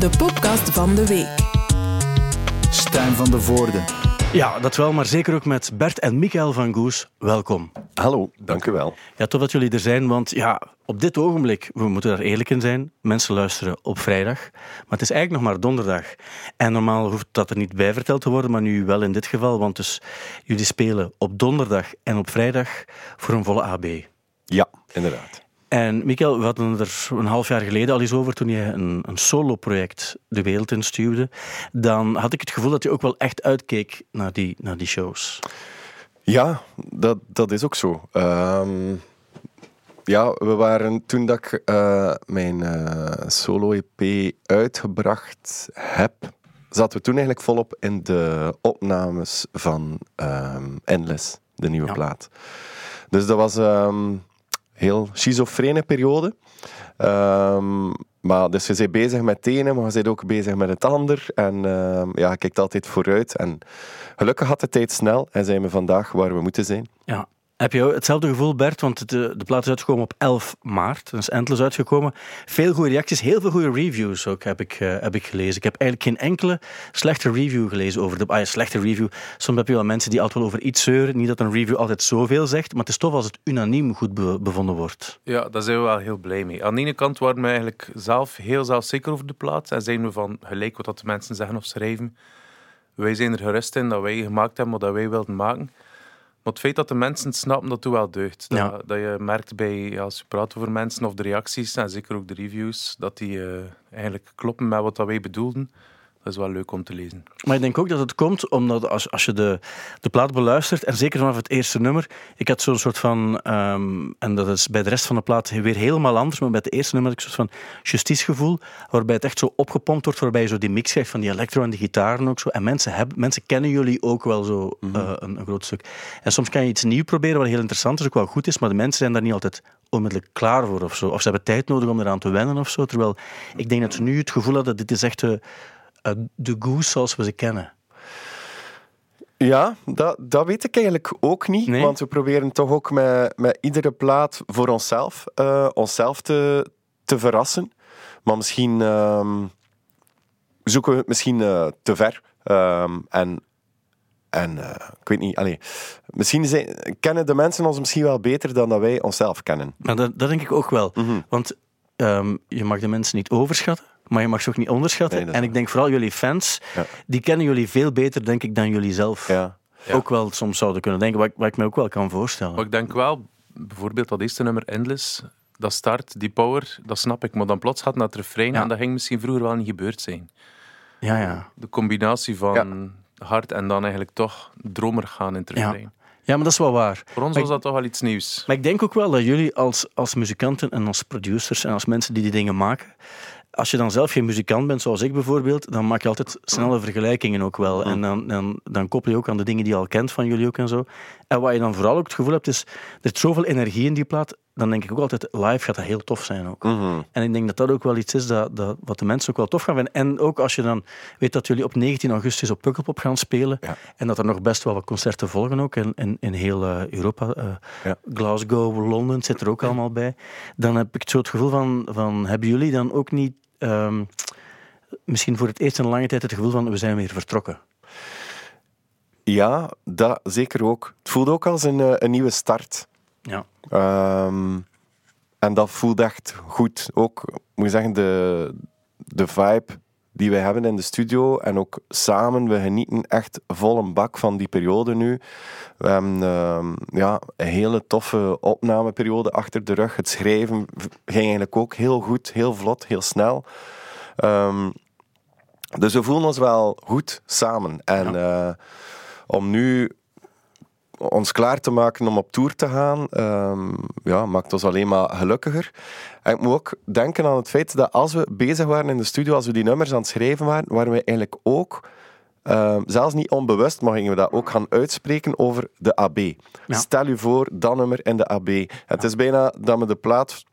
de podcast van de week. Stijn van de Voorde. Ja, dat wel, maar zeker ook met Bert en Michael van Goes. Welkom. Hallo, dank u wel. Ja, tof dat jullie er zijn, want ja, op dit ogenblik, we moeten daar eerlijk in zijn, mensen luisteren op vrijdag, maar het is eigenlijk nog maar donderdag. En normaal hoeft dat er niet bij verteld te worden, maar nu wel in dit geval, want dus jullie spelen op donderdag en op vrijdag voor een volle AB. Ja, inderdaad. En Michael, we hadden er een half jaar geleden al eens over toen je een, een solo-project de wereld instuurde. Dan had ik het gevoel dat je ook wel echt uitkeek naar die, naar die shows. Ja, dat, dat is ook zo. Ehm, ja, we waren toen dat ik eh, mijn eh, solo-EP uitgebracht heb, zaten we toen eigenlijk volop in de opnames van ehm, Endless, de nieuwe Ja. plaat. Dus dat was ehm, heel schizofrene periode. Ehm, maar dus je bent bezig met het ene, maar je bent ook bezig met het ander. En ehm, ja, je kijkt altijd vooruit. En gelukkig had de tijd snel en zijn we vandaag waar we moeten zijn. Ja. Heb je hetzelfde gevoel, Bert? Want de, de plaat is uitgekomen op 11 maart. Dat is Endless uitgekomen. Veel goede reacties, heel veel goede reviews ook heb ik, eh, heb ik gelezen. Ik heb eigenlijk geen enkele slechte review gelezen over de... Ah slechte review. Soms heb je wel mensen die altijd wel over iets zeuren. Niet dat een review altijd zoveel zegt, maar het is tof als het unaniem goed be- bevonden wordt. Ja, daar zijn we wel heel blij mee. Aan de ene kant waren we eigenlijk zelf heel zelfzeker over de plaat. En zijn we van gelijk wat de mensen zeggen of schrijven. Wij zijn er gerust in dat wij gemaakt hebben wat wij wilden maken. Maar het feit dat de mensen het snappen, dat doet wel deugd. Dat, Ja. dat je merkt bij, als je praat over mensen of de reacties, en zeker ook de reviews, dat die eh, eigenlijk kloppen met wat dat wij bedoelden. Dat is wel leuk om te lezen. Maar ik denk ook dat het komt omdat als, als je de, de plaat beluistert, en zeker vanaf het eerste nummer, ik had zo'n soort van, ehm, en dat is bij de rest van de plaat weer helemaal anders, maar bij het eerste nummer had ik een soort van justiegevoel, waarbij het echt zo opgepompt wordt, waarbij je zo die mix krijgt van die electro en die gitaren ook zo. En mensen, hebben, mensen kennen jullie ook wel zo eh, een, een groot stuk. En soms kan je iets nieuw proberen wat heel interessant is, ook wel goed is, maar de mensen zijn daar niet altijd onmiddellijk klaar voor of zo. Of ze hebben tijd nodig om eraan te wennen of zo. Terwijl ik denk dat ze nu het gevoel hadden, dit is echt de, eh, de goose zoals we ze kennen. Ja, dat, dat weet ik eigenlijk ook niet. Nee? Want we proberen toch ook met, met iedere plaat voor onszelf, eh, onszelf te, te verrassen. Maar misschien ehm, zoeken we het misschien eh, te ver. Ehm, en en eh, ik weet niet, allee, misschien zijn, kennen de mensen ons misschien wel beter dan dat wij onszelf kennen. Maar dat, dat denk ik ook wel. Want ehm, je mag de mensen niet overschatten, maar je mag ze ook niet onderschatten. Nee, en ik denk vooral jullie fans, Ja. die kennen jullie veel beter, denk ik, dan jullie zelf Ja. Ja. ook wel soms zouden kunnen denken. Wat, ik- wat ik me ook wel kan voorstellen. Maar ik denk wel, bijvoorbeeld dat eerste nummer Endless, dat start, die power, dat snap ik. Maar dan plots gaat naar het refrein Ja. en dat ging misschien vroeger wel niet gebeurd zijn. Ja, ja. De combinatie van hard en dan eigenlijk toch dromer gaan in het refrein. ja, maar dat is wel waar. Voor ons Maar was dat toch wel iets nieuws. Maar ik denk ook wel dat jullie als, als muzikanten en als producers en als mensen die die dingen maken, als je dan zelf geen muzikant bent, zoals ik bijvoorbeeld, dan maak je altijd snelle vergelijkingen ook wel. En dan, dan, dan koppel je ook aan de dingen die je al kent van jullie ook en zo. En wat je dan vooral ook het gevoel hebt, is er zit zoveel energie in die plaat, dan denk ik ook altijd, live gaat dat heel tof zijn ook. Mhm. En ik denk dat dat ook wel iets is dat, dat, wat de mensen ook wel tof gaan vinden. En ook als je dan weet dat jullie op 19 augustus op Pukkelpop gaan spelen. Ja. En dat er nog best wel wat concerten volgen ook in, in, in heel eh, Europa. eh, Ja. Glasgow, Londen zit er ook allemaal bij. Dan heb ik zo het gevoel van, van hebben jullie dan ook niet ehm, misschien voor het eerst in lange tijd het gevoel van we zijn weer vertrokken? Ja, dat zeker ook. Het voelt ook als een, eh, een nieuwe start. Ja. Ehm, en dat voelt echt goed. Ook, moet ik zeggen, de, de vibe die wij hebben in de studio en ook samen, we genieten echt vol een bak van die periode nu. We hebben ehm, ja, een hele toffe opnameperiode achter de rug. Het schrijven ging eigenlijk ook heel goed, heel vlot, heel snel. Ehm, dus we voelen ons wel goed samen. En eh, om nu ons klaar te maken om op tour te gaan, ehm, ja, maakt ons alleen maar gelukkiger. En ik moet ook denken aan het feit dat als we bezig waren in de studio, als we die nummers aan het schrijven waren, waren we eigenlijk ook, ehm, zelfs niet onbewust, maar gingen we dat ook gaan uitspreken over de AB. Stel u voor, dat nummer in de AB. Het is bijna dat we de plaat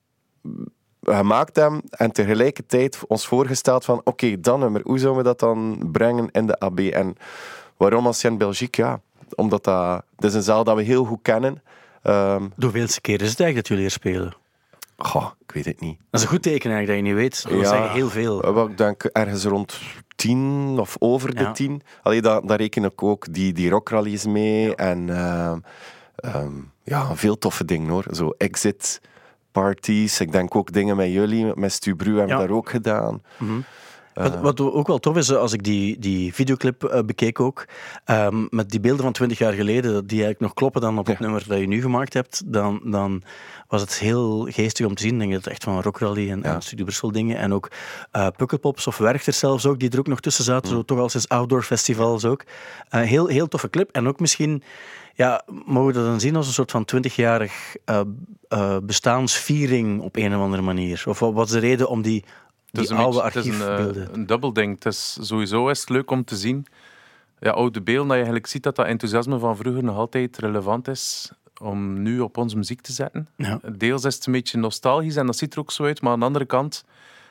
gemaakt hebben en tegelijkertijd ons voorgesteld van oké, dat nummer, hoe zouden we dat dan brengen in de AB? En waarom als je in Belgique? Ja, omdat dat, dat is een zaal dat we heel goed kennen. Ehm, De hoeveelste keer is het eigenlijk dat jullie hier spelen? Goh, ik weet het niet. Dat is een goed teken eigenlijk, dat je niet weet. Dat Ja. zeggen heel veel. Eh, Ik denk ergens rond 10 of over de Ja. 10. Allee, daar, daar reken ik ook die, die rockrallies mee. En ehm, ehm, ja, veel toffe dingen hoor. Zo exit parties. Ik denk ook dingen met jullie, met Stubru hebben we daar ook gedaan. Wat, wat ook wel tof is, eh, als ik die, die videoclip eh, bekeek ook, ehm, met die beelden van 20 jaar geleden, die eigenlijk nog kloppen dan op het nummer dat je nu gemaakt hebt, dan, dan was het heel geestig om te zien. Ik denk dat het echt van Rock Rally en, Ja. en Studio Brussel dingen, en ook eh Pukkelpops of Werchter zelfs ook, die er ook nog tussen zaten, zo toch al sinds outdoor festivals ook. Eh, heel, heel toffe clip. En ook misschien, ja, mogen we dat dan zien als een soort van 20-jarig eh, eh, bestaansviering op een of andere manier? Of wat was de reden om die, is die een oude beetje- het is een, eh, een dubbel ding. Het is sowieso is het leuk om te zien. Ja, oude beelden, dat je eigenlijk ziet dat dat enthousiasme van vroeger nog altijd relevant is om nu op onze muziek te zetten. Ja. Deels is het een beetje nostalgisch en dat ziet er ook zo uit, maar aan de andere kant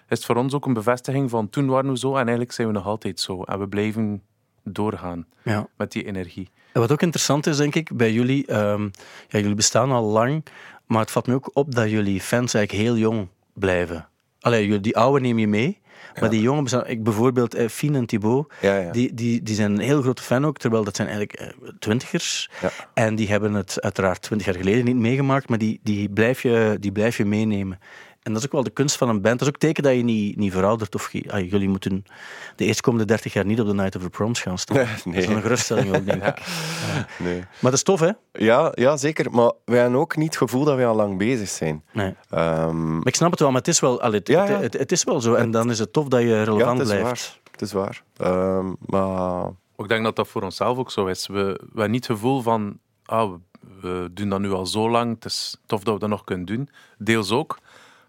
is het voor ons ook een bevestiging van toen waren we zo en eigenlijk zijn we nog altijd zo. En we blijven doorgaan Ja. met die energie. En wat ook interessant is, denk ik, bij jullie, ehm, ja, jullie bestaan al lang, maar het valt me ook op dat jullie fans eigenlijk heel jong blijven. Allee, die oude neem je mee, maar die jongen ik bijvoorbeeld eh, Fien en Thibaut, Ja, ja. die, die, die zijn een heel grote fan ook, terwijl dat zijn eigenlijk eh, twintigers. En die hebben het uiteraard twintig jaar geleden niet meegemaakt, maar die, die, blijf je, die blijf je meenemen. En dat is ook wel de kunst van een band. Dat is ook teken dat je niet, niet veroudert. Of, ge- ah, jullie moeten de eerstkomende 30 jaar niet op de Night of the Proms gaan staan. Nee, Dat is een geruststelling ook, denk ik. nee. Maar dat is tof, hè? Ja, ja, zeker. Maar wij hebben ook niet het gevoel dat wij al lang bezig zijn. Nee. Ehm, Maar ik snap het wel, maar het is wel, allee, het, Ja, het- ja. Het, het is wel zo. En dan is het tof dat je ja, relevant het is blijft. waar. Het is waar. Ehm, maar Ik denk dat dat voor onszelf ook zo is. We, we hebben niet het gevoel van, ah, we, we doen dat nu al zo lang, het is tof dat we dat nog kunnen doen. Deels ook.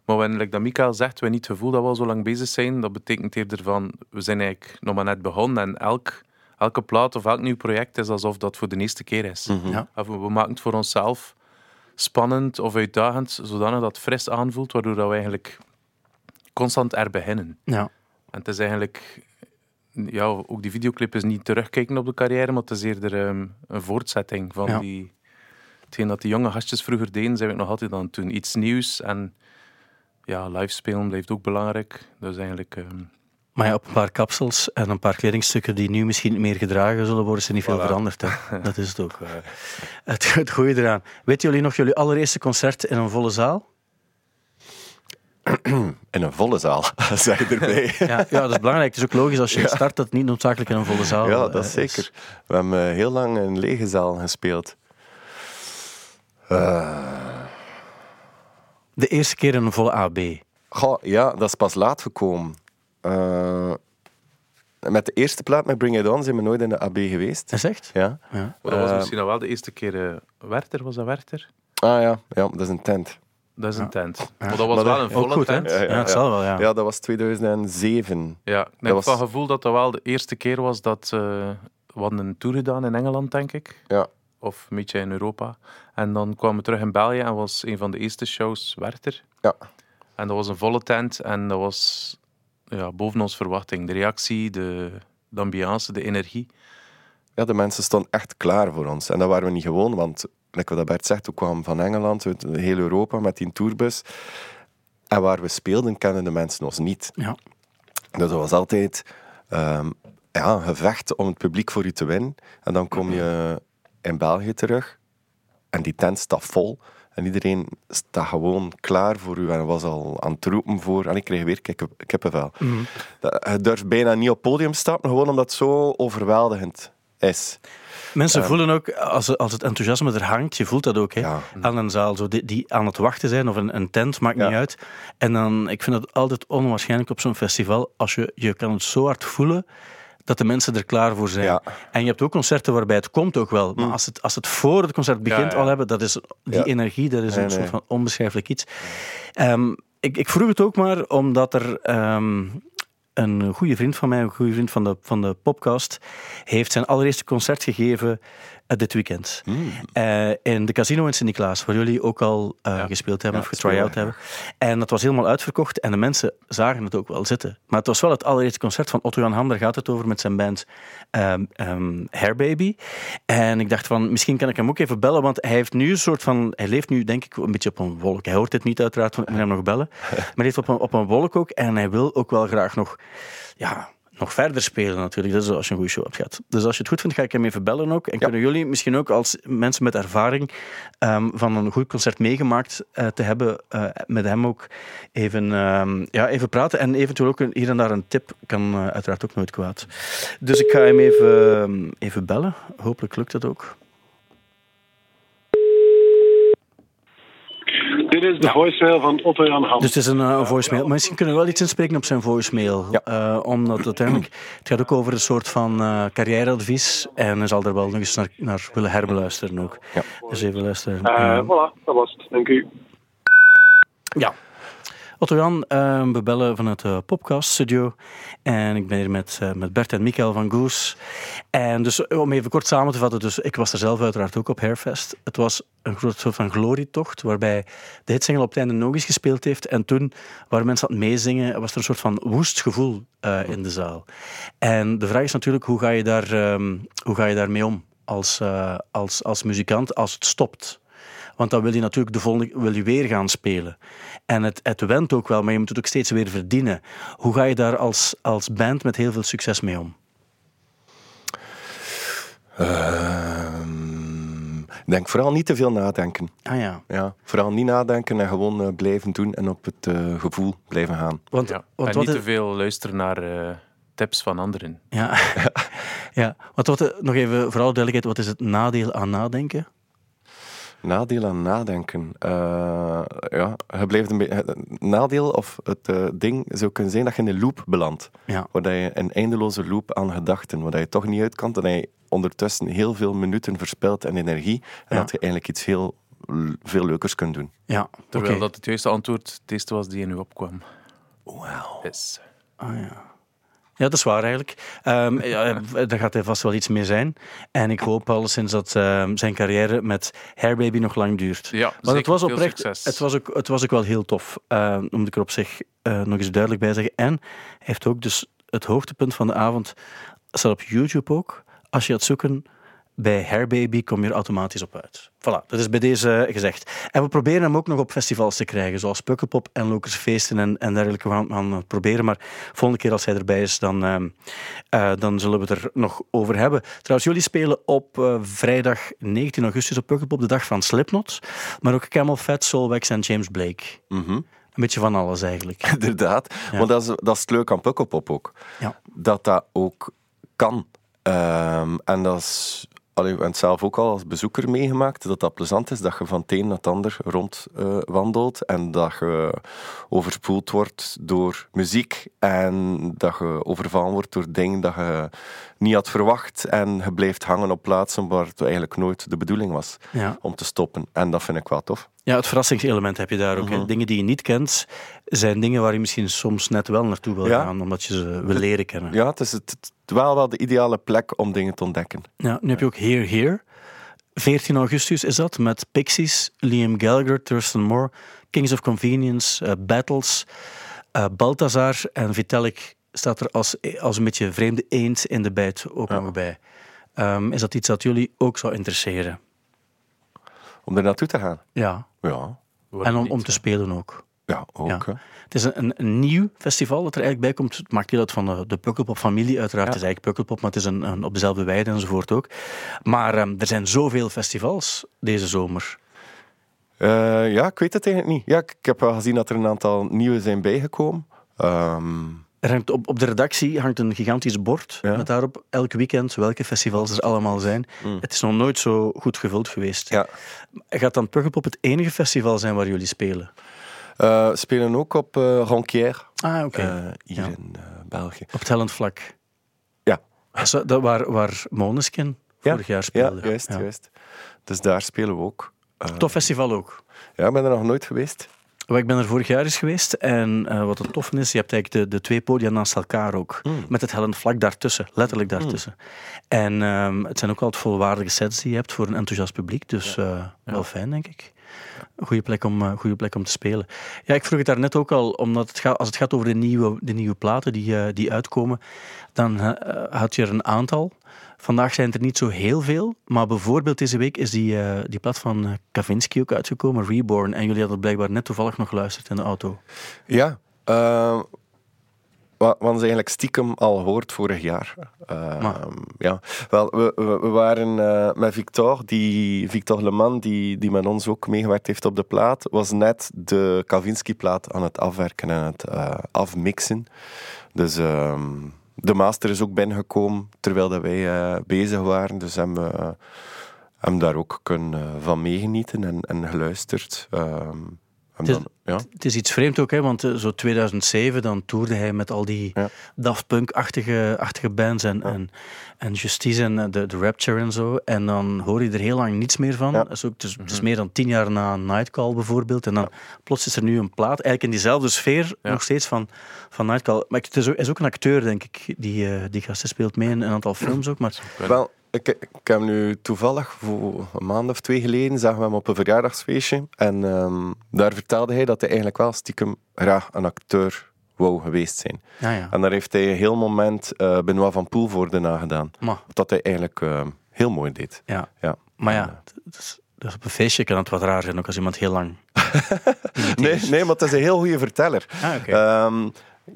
Maar wanneer like dat Mikael zegt, we niet het gevoel dat we al zo lang bezig zijn, dat betekent eerder van, we zijn eigenlijk nog maar net begonnen en elk, elke plaat of elk nieuw project is alsof dat voor de eerste keer is. Ja. Of we, we maken het voor onszelf spannend of uitdagend, zodanig dat het fris aanvoelt, waardoor dat we eigenlijk constant er beginnen. Ja. En het is eigenlijk, ja, ook die videoclip is niet terugkijken op de carrière, maar het is eerder ehm, een voortzetting van Ja. die, hetgeen dat die jonge gastjes vroeger deden, zijn we nog altijd aan het doen. Iets nieuws en ja, live spelen blijft ook belangrijk. Dus eigenlijk, ehm, Maar ja, op een paar kapsels en een paar kledingstukken die nu misschien niet meer gedragen zullen worden, is er niet veel veranderd. Hè? Dat is het ook. eh, het, het goede eraan. Weten jullie nog jullie allereerste concert in een volle zaal? in een volle zaal, zeg je erbij. Ja, ja, dat is belangrijk. Het is ook logisch als je start dat het niet noodzakelijk in een volle zaal Ja, eh, dat is zeker. We hebben eh, heel lang in een lege zaal gespeeld. De eerste keer in een volle AB. Goh, ja, dat is pas laat gekomen. Eh, met de eerste plaat met Bring It On zijn we nooit in de AB geweest. Is echt? Ja. Ja. maar dat was Eh, misschien nog wel de eerste keer eh Werther, was dat Werther? Ah ja, ja, dat is een tent. Dat is een tent. Ja. Maar dat was Maar wel een volle goed, tent. Ja, Ja, het zal wel, ja. Ja, dat was 2007. ik denk was- van gevoel dat dat wel de eerste keer was dat eh, we hadden een tour gedaan in Engeland, denk ik. Ja. Of een beetje in Europa. En dan kwamen we terug in België en was een van de eerste shows Werther. Ja. En dat was een volle tent en dat was ja, boven ons verwachting. De reactie, de, de ambiance, de energie. ja, de mensen stonden echt klaar voor ons. En dat waren we niet gewoon, want, like wat Bert zegt, we kwamen van Engeland, uit heel Europa met die tourbus. En waar we speelden, kenden de mensen ons niet. Ja. Dus dat was altijd ehm, ja, een gevecht om het publiek voor u te winnen. En dan kom je in België terug en die tent staat vol. En iedereen staat gewoon klaar voor u en was al aan het roepen voor... En ik kreeg weer kippenvel. Dat- Je durft bijna niet op podium stappen, gewoon omdat het zo overweldigend is. Mensen voelen ook, als, als het enthousiasme er hangt, je voelt dat ook hè, Ja. aan een zaal, zo die, die aan het wachten zijn, of een, een tent, maakt Ja. niet uit. En dan, ik vind het altijd onwaarschijnlijk op zo'n festival, als je, je kan het zo hard voelen, dat de mensen er klaar voor zijn. Ja. En je hebt ook concerten waarbij het komt ook wel, maar als het, als het voor het concert begint ja. al hebben, dat is die energie, dat is Nee, een soort nee. van onbeschrijfelijk iets. Ehm, ik, ik vroeg het ook maar omdat er ehm, een goede vriend van mij, een goede vriend van de, van de podcast, heeft zijn allereerste concert gegeven dit weekend. Eh, in de casino in Sint-Niklaas, waar jullie ook al eh, gespeeld hebben Ja, of getry-out hebben. En dat was helemaal uitverkocht en de mensen zagen het ook wel zitten. Maar het was wel het allereerste concert van Otto Jan Ham, daar gaat het over met zijn band Hair Baby. En ik dacht van, misschien kan ik hem ook even bellen, want hij heeft nu een soort van, hij leeft nu denk ik een beetje op een wolk. Hij hoort dit niet uiteraard, want ik moet hem nog bellen. Maar hij heeft op een, op een wolk ook en hij wil ook wel graag nog, ja, nog verder spelen natuurlijk. Dat is als je een goede show hebt gehad. Dus als je het goed vindt, ga ik hem even bellen ook. En kunnen jullie misschien ook als mensen met ervaring ehm, van een goed concert meegemaakt eh, te hebben, eh, met hem ook even, ehm, ja, even praten. En eventueel ook een, hier en daar een tip kan eh, uiteraard ook nooit kwaad. Dus ik ga hem even, ehm, even bellen. Hopelijk lukt dat ook. Dit is de voicemail van Otto Jan Ham. Dus het is een eh, voicemail. Maar misschien kunnen we wel iets inspreken op zijn voicemail. Ja. Eh, omdat uiteindelijk, het gaat ook over een soort van eh, carrièreadvies. En hij zal er wel nog eens naar, naar willen herbeluisteren ook. Ja. Dus even luisteren. Eh, voilà, dat was het. Dank u. Ja. Otto Jan, eh, we bellen vanuit de Popcast Studio. En ik ben hier met, eh, met Bert en Michael van Goes. En dus om even kort samen te vatten, dus ik was er zelf uiteraard ook op Hairfest. Het was een groot soort van glorietocht, waarbij de hitsingle op het einde nog eens gespeeld heeft. En toen waren mensen aan meezingen, was er een soort van woest gevoel eh, in de zaal. En de vraag is natuurlijk, hoe ga je, daar, ehm, hoe ga je daarmee om als, eh, als, als muzikant als het stopt? Want dan wil je natuurlijk de volgende wil je weer gaan spelen. En het, het went ook wel, maar je moet het ook steeds weer verdienen. Hoe ga je daar als, als band met heel veel succes mee om? Ehm, denk vooral niet te veel nadenken. Ah ja. Ja, vooral niet nadenken en gewoon eh, blijven doen en op het eh, gevoel blijven gaan. Want, Ja. want en wat niet is- te veel luisteren naar eh, tips van anderen. Ja, ja. Want wat, nog even voor alle duidelijkheid, wat is het nadeel aan nadenken? Nadeel aan nadenken. Eh, ja, je blijft een beetje- het nadeel of het eh, ding zou kunnen zijn dat je in een loop belandt. Ja. Waar je een eindeloze loop aan gedachten, waar dat je toch niet uit kan, en dat je ondertussen heel veel minuten verspilt en energie, en Ja. dat je eigenlijk iets heel veel leukers kunt doen. Ja, Terwijl oké. dat het juiste antwoord het eerste was die in u opkwam. Wauw. Yes. Ah, ja. Ja, dat is waar eigenlijk. Ehm, ja, daar gaat hij vast wel iets mee zijn. En ik hoop alleszins dat ehm, zijn carrière met Hairbaby nog lang duurt. Ja, Want het was oprecht, het was, ook, het was ook wel heel tof, uh, moet ik er op zich eh, nog eens duidelijk bij zeggen. En hij heeft ook dus het hoogtepunt van de avond, staat op YouTube ook. Als je gaat zoeken bij Hairbaby, kom je er automatisch op uit. Voilà, dat is bij deze gezegd. En we proberen hem ook nog op festivals te krijgen, zoals Pukkelpop en Lokersfeesten en, en dergelijke. We gaan, het proberen, maar volgende keer als hij erbij is, dan, ehm, eh, dan zullen we het er nog over hebben. Trouwens, jullie spelen op eh, vrijdag 19 augustus op Pukkelpop, de dag van Slipknot. Maar ook Camel Fat, Solvex en James Blake. Mhm. Een beetje van alles eigenlijk. Inderdaad. Ja. Want dat is, dat is het leuke aan Pukkelpop ook. Ja. Dat dat ook kan. Ehm, en dat is... Allee, we hebben het zelf ook al als bezoeker meegemaakt, dat dat plezant is, dat je van het een naar het ander rond eh, wandelt en dat je overspoeld wordt door muziek en dat je overvallen wordt door dingen dat je niet had verwacht en je blijft hangen op plaatsen waar het eigenlijk nooit de bedoeling was Ja. om te stoppen. En dat vind ik wel tof. Ja, het verrassingselement heb je daar ook. Mhm. Dingen die je niet kent, zijn dingen waar je misschien soms net wel naartoe wil Ja. gaan, omdat je ze wil leren kennen. Ja, het is het- wel wel de ideale plek om dingen te ontdekken. Ja, nu heb je ook Here Here. 14 augustus is dat, met Pixies, Liam Gallagher, Thurston Moore, Kings of Convenience, eh, Battles, eh, Balthazar en Vitalik staat er als, als een beetje vreemde eend in de bijt ook Ja. nog bij. Ehm, is dat iets dat jullie ook zou interesseren? Om er naartoe te gaan. Ja, Ja, en om, om te spelen ook. Ja ook. Ja. Het is een, een, nieuw festival dat er eigenlijk bij komt. Het maakt deel uit van de, de Pukkelpop-familie, uiteraard. Ja. Het is eigenlijk Pukkelpop, maar het is een, een, op dezelfde weide enzovoort ook. Maar ehm, er zijn zoveel festivals deze zomer. Eh, ja, ik weet het eigenlijk niet. Ja, ik, ik heb wel gezien dat er een aantal nieuwe zijn bijgekomen. Ehm, Er hangt op, op de redactie hangt een gigantisch bord Ja. met daarop elk weekend welke festivals er allemaal zijn. Mm. Het is nog nooit zo goed gevuld geweest. ja. Gaat dan Pukkelpop het enige festival zijn waar jullie spelen? Eh, spelen ook op uh, Ronquière, Ah, oké. eh, hier Ja. in België. Op het Hellend Vlak. Ja. Zo, dat waar, waar Måneskin Ja, vorig jaar Ja, speelde. juist, Ja. juist. Dus daar spelen we ook. Eh, Tof festival ook. Ja, ik ben er nog nooit geweest. Wel, ik ben er vorig jaar eens geweest en eh, wat het tof is, je hebt eigenlijk de, de twee podia naast elkaar ook. Met het hellend vlak daartussen, letterlijk daartussen. En ehm, het zijn ook altijd volwaardige sets die je hebt voor een enthousiast publiek, dus eh, wel fijn denk ik. Goede plek, om, eh, goede plek om te spelen. Ja, ik vroeg het daar net ook al, omdat het gaat, als het gaat over de nieuwe, de nieuwe platen die, eh, die uitkomen, dan eh, had je er een aantal. Vandaag zijn er niet zo heel veel, maar bijvoorbeeld deze week is die, eh, die plaat van Kavinsky ook uitgekomen, Reborn. En jullie hadden blijkbaar net toevallig nog geluisterd in de auto. Ja, eh, wat, wat ze eigenlijk stiekem al hoort vorig jaar. Eh, Maar. ja. Wel, we, we, waren eh, met Victor, die, Victor Leman, die, die met ons ook meegewerkt heeft op de plaat, was net de Kavinsky-plaat aan het afwerken en het eh, afmixen. Dus ehm, de master is ook binnengekomen terwijl dat wij eh, bezig waren. Dus hebben we hem daar ook kunnen van meegenieten en, en geluisterd. Ehm, Het is- ja. Het is iets vreemd ook, hè, want eh, zo 2007, dan toerde hij met al die Ja. Daft Punk-achtige achtige bands en, en, en Justice en eh, de, de Rapture en zo. En dan hoor je er heel lang niets meer van. Dat is ook, is meer dan tien jaar na Nightcall bijvoorbeeld. En dan plots is er nu een plaat, eigenlijk in diezelfde sfeer nog steeds van, van Nightcall. Maar het is ook, is ook een acteur, denk ik, die, eh die gast speelt mee in een aantal films ook. Maar Wel, ik, ik heb hem nu toevallig voor een maand of twee geleden zagen we hem op een verjaardagsfeestje. En ehm, daar vertelde hij dat hij eigenlijk wel stiekem graag een acteur wou geweest zijn. ja, ja. En daar heeft hij een heel moment eh Benoit van Poelvoorde nagedaan. Dat hij eigenlijk eh, heel mooi deed. ja. Ja. maar ja, dus op een feestje kan het wat raar zijn, ook als iemand heel lang... Nee, nee, maar het is een heel goede verteller. Ah. Ehm,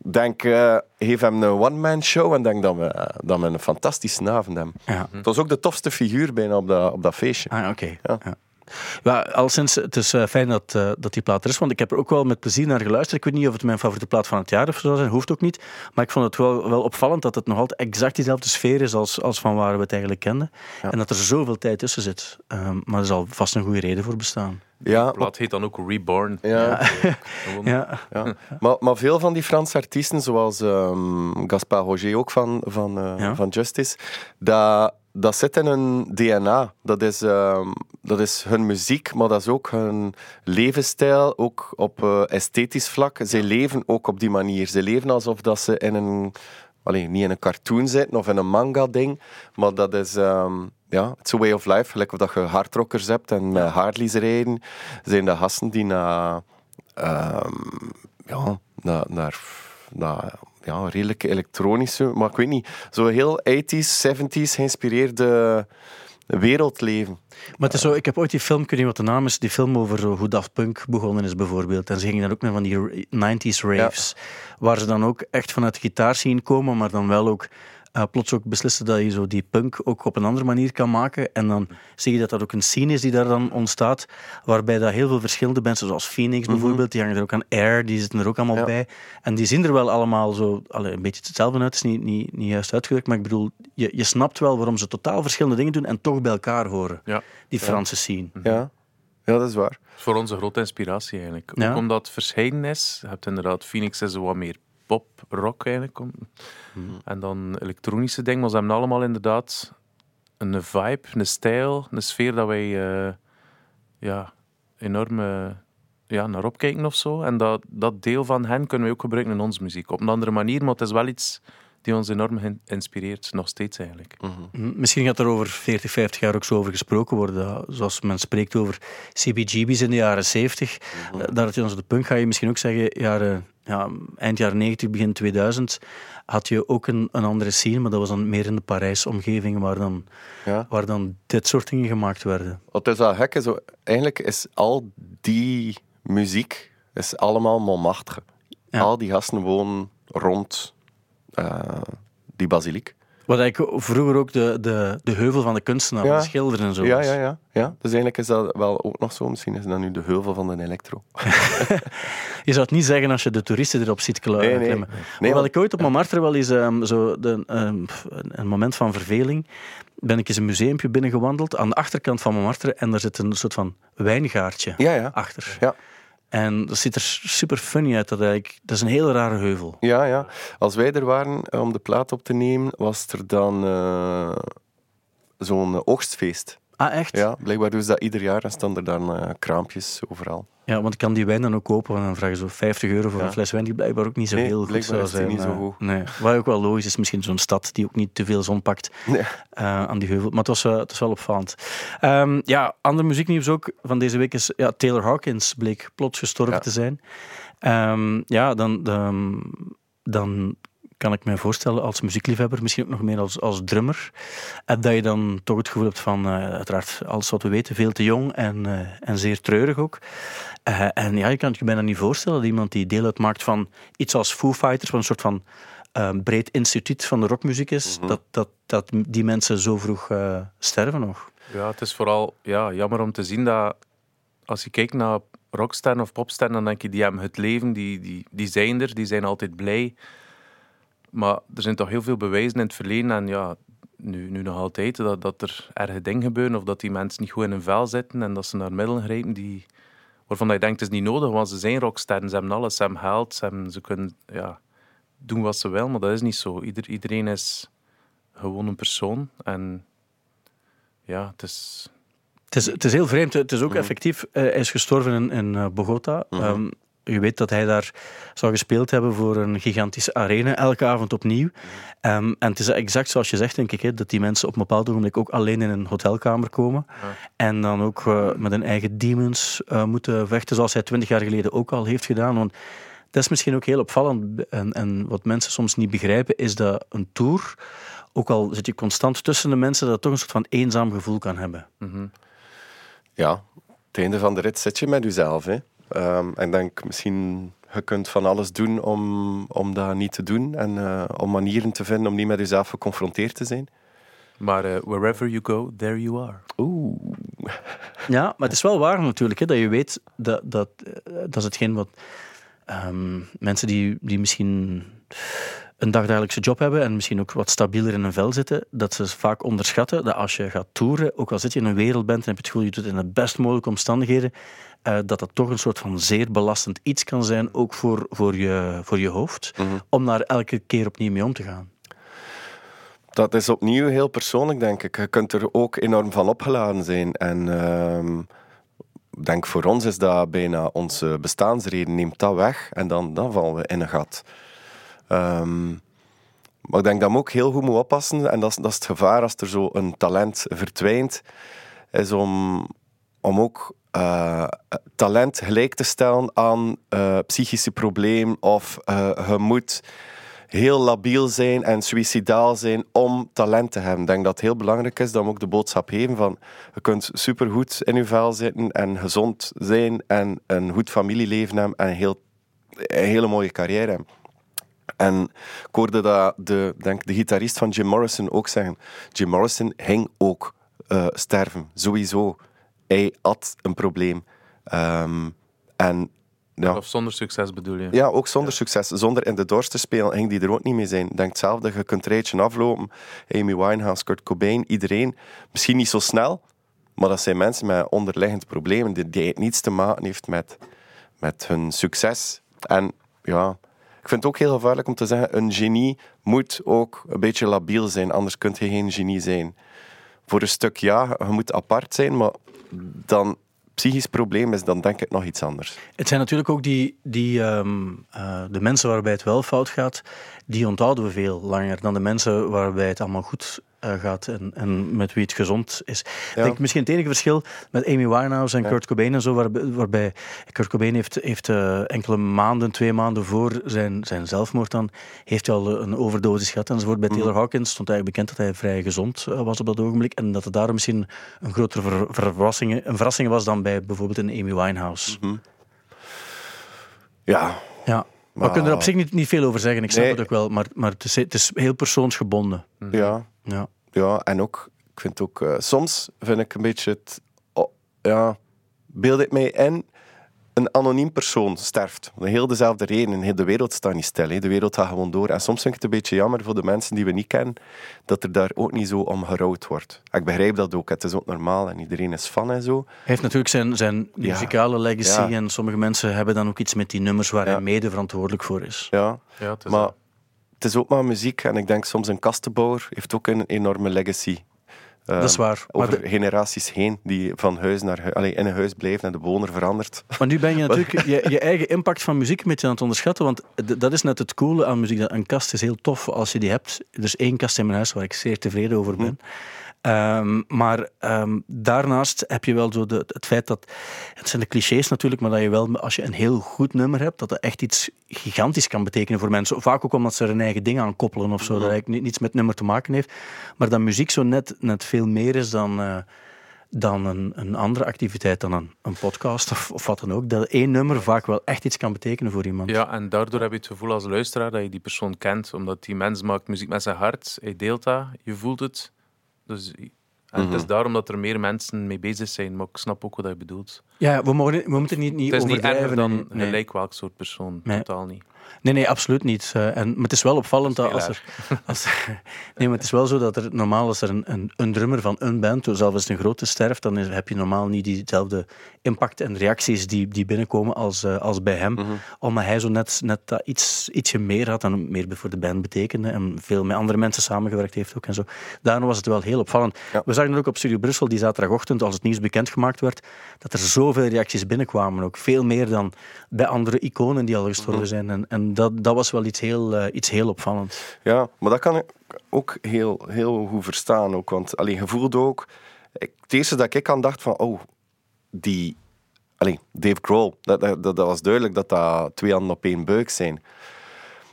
denk, eh geef hem een one-man show en denk dat we, eh, dat we een fantastische avond hebben. ja. Het was ook de tofste figuur bijna op dat, op dat feestje. Ah, oké. Ja. Ja. Ja, al sinds, het is eh, fijn dat, eh, dat die plaat er is, want ik heb er ook wel met plezier naar geluisterd. Ik weet niet of het mijn favoriete plaat van het jaar of zo zijn, hoeft ook niet. Maar ik vond het wel, wel opvallend dat het nog altijd exact diezelfde sfeer is als, als van waar we het eigenlijk kenden. En dat er zoveel tijd tussen zit. Ehm, maar er zal vast een goede reden voor bestaan. Ja, De plaat heet dan ook Reborn. ja. Ja, Ja. Maar, maar veel van die Franse artiesten, zoals ehm Gaspard Roger ook van, van, eh, Ja. van Justice, dat, dat zit in hun DNA. Dat is, ehm, dat is hun muziek, maar dat is ook hun levensstijl, ook op eh, esthetisch vlak. Ze leven ook op die manier. Ze leven alsof dat ze in een... Allee, niet in een cartoon zitten of in een manga-ding, maar dat is... ehm, ja, it's a way of life. Gelijk of dat je hardrockers hebt en met Harleys rijden, zijn de gasten die naar... ehm, ja, naar, naar, naar ja, redelijk elektronische, maar ik weet niet, zo heel 80s, 70s geïnspireerde wereld leven. Maar het is zo, ik heb ooit die film, ik weet niet wat de naam is, die film over hoe Daft Punk begonnen is bijvoorbeeld. En ze gingen dan ook naar van die 90s raves, waar ze dan ook echt vanuit de gitaar zien komen, maar dan wel ook eh, plots ook beslissen dat je zo die punk ook op een andere manier kan maken. En dan zie je dat dat ook een scene is die daar dan ontstaat, waarbij dat heel veel verschillende mensen, zoals Phoenix bijvoorbeeld, die hangen er ook aan Air, die zitten er ook allemaal Ja. bij. En die zien er wel allemaal zo, allee, een beetje hetzelfde uit, is niet, niet, niet juist uitgedrukt, maar ik bedoel, je, je snapt wel waarom ze totaal verschillende dingen doen en toch bij elkaar horen Ja. die Franse scene. Ja, ja dat is waar. Dat is voor ons een grote inspiratie eigenlijk. Ja. Ook omdat het. Je hebt inderdaad, Phoenix is zo wat meer pop, rock eigenlijk. om- En dan elektronische dingen. Maar ze hebben allemaal inderdaad een vibe, een stijl, een sfeer dat wij eh, ja, enorm eh, ja, naar opkijken of zo. En dat, dat deel van hen kunnen we ook gebruiken in onze muziek. Op een andere manier, maar het is wel iets die ons enorm in- inspireert. Nog steeds eigenlijk. M- Misschien gaat er over 40, 50 jaar ook zo over gesproken worden. dat- Zoals men spreekt over CBGB's in de jaren 70. eh, Daar had je onze de punk, ga je misschien ook zeggen, jaren, ja, eind jaren 90, begin 2000, had je ook een, een andere scene, maar dat was dan meer in de Parijs-omgeving, waar dan, Ja. waar dan dit soort dingen gemaakt werden. Wat is wel gek, is, zo, eigenlijk is al die muziek is allemaal Montmartre. Ja. Al die gasten wonen rond eh, die basiliek. Wat eigenlijk vroeger ook de, de, de heuvel van de kunstenaar, Ja. de schilder en zo Ja, ja, ja, ja. Dus eigenlijk is dat wel ook nog zo. Misschien is dat nu de heuvel van de elektro. Je zou het niet zeggen als je de toeristen erop ziet kla- Nee, nee. klimmen. Nee, want- ik ooit op Montmartre wel eens ehm, zo de, ehm, een moment van verveling ben ik eens een museumpje binnengewandeld aan de achterkant van Montmartre en daar zit een soort van wijngaardje Ja, ja. achter. Ja. En dat ziet er super funny uit. Dat, eigenlijk, dat is een hele rare heuvel. Ja, ja. Als wij er waren eh, om de plaat op te nemen, was er dan eh, zo'n oogstfeest. Ah, echt? Ja, blijkbaar doen ze dat ieder jaar en staan er dan eh, kraampjes overal. Ja, want ik kan die wijn dan ook kopen en dan vragen ze zo 50 euro voor Ja. een fles wijn die blijkbaar ook niet zo Nee, heel goed zou zijn. niet zo eh, goed. Nee. Wat ook wel logisch is, misschien zo'n stad die ook niet te veel zon pakt Nee. eh, aan die heuvel. Maar het was, eh, het was wel opvallend. Ehm, ja, ander muzieknieuws ook van deze week is ja, Taylor Hawkins bleek plots gestorven Ja. te zijn. Ehm, ja, dan, dan, dan kan ik me voorstellen als muziekliefhebber, misschien ook nog meer als, als drummer, eh, dat je dan toch het gevoel hebt van, eh, uiteraard, alles wat we weten, veel te jong en, eh, en zeer treurig ook. Eh, en ja, je kan het je bijna niet voorstellen dat iemand die deel uitmaakt van iets als Foo Fighters, wat een soort van breed instituut van de rockmuziek is, dat, dat, dat die mensen zo vroeg sterven nog. Ja, het is vooral ja, jammer om te zien dat als je kijkt naar rocksterren of popsterren, dan denk je, die hebben het leven, die, die, die zijn er, die zijn altijd blij. Maar er zijn toch heel veel bewijzen in het verleden en ja, nu, nu nog altijd, dat, dat er erge dingen gebeuren of dat die mensen niet goed in hun vel zitten en dat ze naar middelen grijpen die, waarvan je denkt, het is niet nodig, want ze zijn rocksterren, ze hebben alles, ze hebben geld, ze, hebben, ze kunnen ja, doen wat ze willen, maar dat is niet zo. Ieder, iedereen is gewoon een persoon en ja, het is... Het is, het is heel vreemd. Het is ook effectief. eh, hij is gestorven in, in eh, Bogota. Ehm, je weet dat hij daar zou gespeeld hebben voor een gigantische arena, elke avond opnieuw. Ehm, en het is exact zoals je zegt, denk ik, hè, dat die mensen op een bepaald ogenblik ook alleen in een hotelkamer komen. En dan ook eh, met hun eigen demons eh, moeten vechten, zoals hij twintig jaar geleden ook al heeft gedaan. Want dat is misschien ook heel opvallend. En, en wat mensen soms niet begrijpen, is dat een tour, ook al zit je constant tussen de mensen, dat het toch een soort van eenzaam gevoel kan hebben. Ja, het einde van de rit zit je met jezelf. Hè. Ehm, en ik denk misschien, je kunt van alles doen om, om dat niet te doen. En eh, om manieren te vinden om niet met jezelf geconfronteerd te zijn. Maar eh, wherever you go, there you are. Oeh. Ja, maar het is wel waar natuurlijk, hè, dat je weet dat dat, eh, dat is hetgeen wat ehm, mensen die, die misschien een dagdagelijkse job hebben en misschien ook wat stabieler in een vel zitten, dat ze vaak onderschatten dat als je gaat toeren, ook al zit je in een wereld bent en heb je het gevoel je doet het in de best mogelijke omstandigheden, eh, dat dat toch een soort van zeer belastend iets kan zijn, ook voor, voor, je, voor je hoofd, om daar elke keer opnieuw mee om te gaan. Dat is opnieuw heel persoonlijk, denk ik. Je kunt er ook enorm van opgeladen zijn. En ik denk voor ons is dat bijna onze bestaansreden. Neemt dat weg en dan, dan vallen we in een gat. Ehm, maar ik denk dat we ook heel goed moeten oppassen. En dat is, dat is het gevaar als er zo een talent verdwijnt. Is om, om ook eh, talent gelijk te stellen aan eh, psychische probleem. Of eh, je moet heel labiel zijn en suicidaal zijn om talent te hebben. Ik denk dat het heel belangrijk is dat we ook de boodschap geven van je kunt supergoed in je vel zitten en gezond zijn en een goed familieleven hebben en een, heel, een hele mooie carrière hebben. En ik hoorde dat de, denk, de gitarist van Jim Morrison ook zeggen. Jim Morrison ging ook sterven, sowieso. Hij had een probleem. Ehm, en ja, Of zonder succes bedoel je? ja, ook zonder succes. Zonder in de doors te spelen ging die er ook niet mee zijn. Denk hetzelfde, je kunt eentje aflopen. Amy Winehouse, Kurt Cobain, iedereen. Misschien niet zo snel, maar dat zijn mensen met onderliggend problemen die, die niets te maken heeft met, met hun succes. En ja, ik vind het ook heel gevaarlijk om te zeggen, een genie moet ook een beetje labiel zijn, anders kun je geen genie zijn. Voor een stuk ja, je moet apart zijn, maar dan psychisch probleem is dan denk ik nog iets anders. Het zijn natuurlijk ook die, die ehm, eh, de mensen waarbij het wel fout gaat, die onthouden we veel langer dan de mensen waarbij het allemaal goed gaat en, en met wie het gezond is. Ik denk misschien het enige verschil met Amy Winehouse en Kurt Cobain en zo, waarbij, waarbij Kurt Cobain heeft, heeft eh, enkele maanden, twee maanden voor zijn, zijn zelfmoord dan, heeft hij al een overdosis gehad enzovoort. Bij Taylor Hawkins stond eigenlijk bekend dat hij vrij gezond eh, was op dat ogenblik en dat het daarom misschien een grotere ver- verrassing, een verrassing was dan bij bijvoorbeeld een Amy Winehouse. Ja, Ja. Maar we kunnen er op zich niet, niet veel over zeggen, ik snap Nee. het ook wel, maar, maar het, is, het is heel persoonsgebonden. ja. Ja. Ja, en ook, ik vind ook, eh, soms vind ik een beetje het, oh, ja, beeld ik mij in, een anoniem persoon sterft. Om heel dezelfde reden. Heel de wereld staat niet stil, de wereld gaat gewoon door. En soms vind ik het een beetje jammer voor de mensen die we niet kennen, dat er daar ook niet zo om gerouwd wordt. Ik begrijp dat ook, het is ook normaal en iedereen is fan en zo. Hij heeft natuurlijk zijn, zijn Ja. muzikale legacy Ja. en sommige mensen hebben dan ook iets met die nummers waar Ja. hij mede verantwoordelijk voor is. Ja, Ja, het is maar het is ook maar muziek en ik denk soms een kastenbouwer heeft ook een enorme legacy. Eh, Dat is waar. Maar, over de- generaties heen, die van huis naar huis, allee, in een huis blijven en de bewoner verandert. maar nu ben je natuurlijk je, je eigen impact van muziek een beetje aan het onderschatten. Want dat is net het coole aan muziek. dat Een kast is heel tof als je die hebt. Er is één kast in mijn huis waar ik zeer tevreden over ben. Ehm, maar ehm, daarnaast heb je wel zo de, het feit dat, het zijn de clichés natuurlijk, maar dat je wel, als je een heel goed nummer hebt, dat dat echt iets gigantisch kan betekenen voor mensen. Vaak ook omdat ze er een eigen ding aan koppelen of zo, dat eigenlijk ni- niets met het nummer te maken heeft. Maar dat muziek zo net, net veel meer is dan, eh, dan een, een andere activiteit, dan een, een podcast of, of wat dan ook. Dat één nummer vaak wel echt iets kan betekenen voor iemand. Ja, en daardoor heb je het gevoel als luisteraar dat je die persoon kent. Omdat die mens maakt muziek met zijn hart. Hij deelt dat, je voelt het. Dus, en het is daarom dat er meer mensen mee bezig zijn. Maar ik snap ook wat je bedoelt. Ja, we, mogen, we moeten niet, niet Het is niet overdrijven. erger dan nee. gelijk welk soort persoon. Nee. Totaal niet. Nee, nee, absoluut niet. Eh, en, maar het is wel opvallend dat als er... Als, nee, maar het is wel zo dat er normaal als er een, een, een drummer van een band, zelfs als het een grote sterft, dan is- heb je normaal niet diezelfde impact en reacties die, die binnenkomen als, eh, als bij hem. Omdat hij zo net, net dat iets, ietsje meer had en meer voor de band betekende en veel met andere mensen samengewerkt heeft ook en zo. Daarom was het wel heel opvallend. Ja. We zagen het ook op Studio Brussel die zaterdagochtend, als het nieuws bekendgemaakt werd, dat er zoveel reacties binnenkwamen. Ook veel meer dan bij andere iconen die al gestorven zijn. En, en dat, dat was wel iets heel, eh, iets heel opvallend. Ja, maar dat kan ik ook heel, heel goed verstaan. Ook, want allee, je voelde ook... ik- Het eerste dat ik aan dacht van... Oh, die... Allee, Dave Grohl. Dat, dat, dat was duidelijk dat dat twee handen op één buik zijn.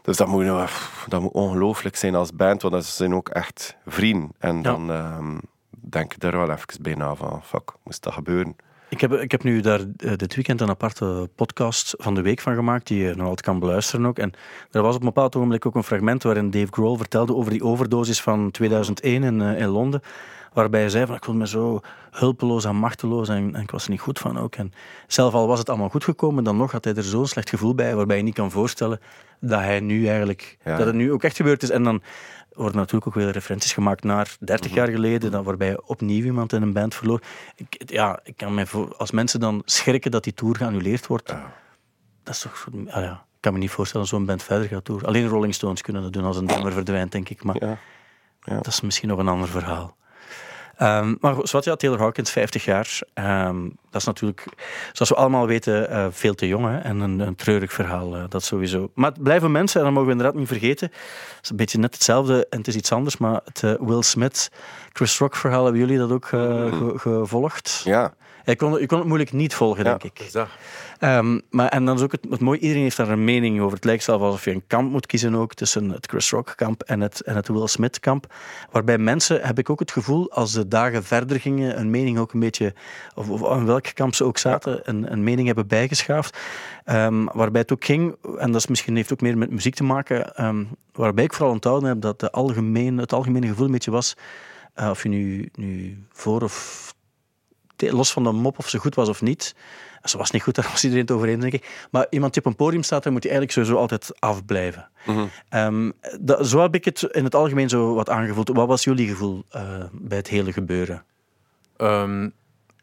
Dus dat moet, pff, dat moet ongelooflijk zijn als band. Want dat zijn ook echt vrienden. En dan ehm, denk ik er wel even bij na van... Fuck, moest dat gebeuren? Ik heb, ik heb nu daar eh, dit weekend een aparte podcast van de week van gemaakt, die je nog altijd kan beluisteren ook. En er was op een bepaald ogenblik ook een fragment waarin Dave Grohl vertelde over die overdosis van 2001 in, eh, in Londen. Waarbij hij zei van ik voelde me zo hulpeloos en machteloos en, en ik was er niet goed van ook. En zelf al was het allemaal goed gekomen, dan nog had hij er zo'n slecht gevoel bij, waarbij je niet kan voorstellen dat hij nu eigenlijk, Ja. dat het nu ook echt gebeurd is. En dan worden natuurlijk ook weer referenties gemaakt naar 30 jaar geleden, dan, waarbij je opnieuw iemand in een band verloor. Ik, ja, ik kan me voor, als mensen dan schrikken dat die tour geannuleerd wordt, dat is toch... Ah ja, ik kan me niet voorstellen dat zo'n band verder gaat tour. Alleen Rolling Stones kunnen dat doen als een drummer verdwijnt, denk ik. Maar Ja. Ja. dat is misschien nog een ander verhaal. Ehm, maar zoals ja, Taylor Hawkins, 50 jaar. Ehm, dat is natuurlijk, zoals we allemaal weten, eh, veel te jong. Hè? En een, een treurig verhaal, eh, dat sowieso. Maar het blijven mensen, en dat mogen we inderdaad niet vergeten. Het is een beetje net hetzelfde, en het is iets anders, maar het eh, Will Smith, Chris Rock verhaal, hebben jullie dat ook ge- gevolgd? Ja. Je kon, kon het moeilijk niet volgen, Ja. denk ik. Dus dat. Ehm, maar, en dan is ook het, het mooie, iedereen heeft daar een mening over. Het lijkt zelfs alsof je een kamp moet kiezen ook, tussen het Chris Rock kamp en het, en het Will Smith kamp. Waarbij mensen, heb ik ook het gevoel, als de dagen verder gingen, een mening ook een beetje, of, of aan welk kamp ze ook zaten, een, een mening hebben bijgeschaafd. Ehm, waarbij het ook ging, en dat is misschien, heeft ook meer met muziek te maken, ehm, waarbij ik vooral onthouden heb dat de algemeen, het algemene gevoel een beetje was, eh, of je nu, nu voor of los van de mop of ze goed was of niet. Ze was niet goed, daar was iedereen het over eens, denk ik. Maar iemand die op een podium staat, dan moet hij eigenlijk sowieso altijd afblijven. Ehm, dat, zo heb ik het in het algemeen zo wat aangevoeld. Wat was jullie gevoel eh, bij het hele gebeuren? Ehm,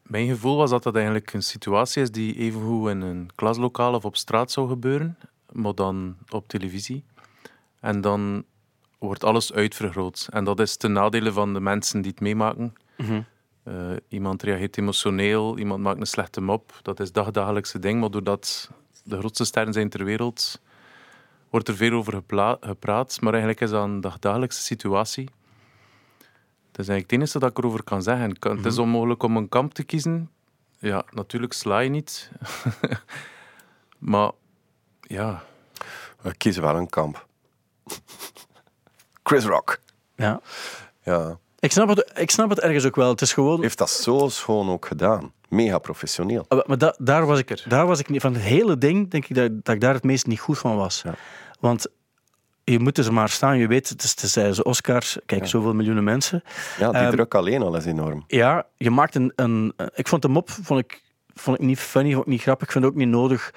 mijn gevoel was dat dat eigenlijk een situatie is die evengoed in een klaslokaal of op straat zou gebeuren, maar dan op televisie. En dan wordt alles uitvergroot. En dat is ten nadele van de mensen die het meemaken. Eh, iemand reageert emotioneel, iemand maakt een slechte mop. Dat is dagdagelijkse ding, maar doordat de grootste sterren zijn ter wereld, wordt er veel over gepraat. Maar eigenlijk is dat een dagdagelijkse situatie. Dat is eigenlijk het enige dat ik erover kan zeggen. Het is onmogelijk om een kamp te kiezen. Ja, natuurlijk sla je niet. maar ja, We kiezen wel een kamp. Chris Rock. Ja. Ja. Ik, snap het, ik snap het ergens ook wel. Het is gewoon... Heeft dat zo schoon ook gedaan. Mega professioneel. Ah, Maar da- daar, was ik, daar was ik niet... Van het hele ding denk ik dat, dat ik daar het meest niet goed van was. Ja. Want je moet er maar staan. Je weet, het is, het is Oscars. Kijk, zoveel miljoenen mensen. Ja, die Ehm, druk alleen al is enorm. Ja, je maakt een... een ik vond de mop vond ik, vond ik niet funny, vond ik niet grappig. Ik vind het ook niet nodig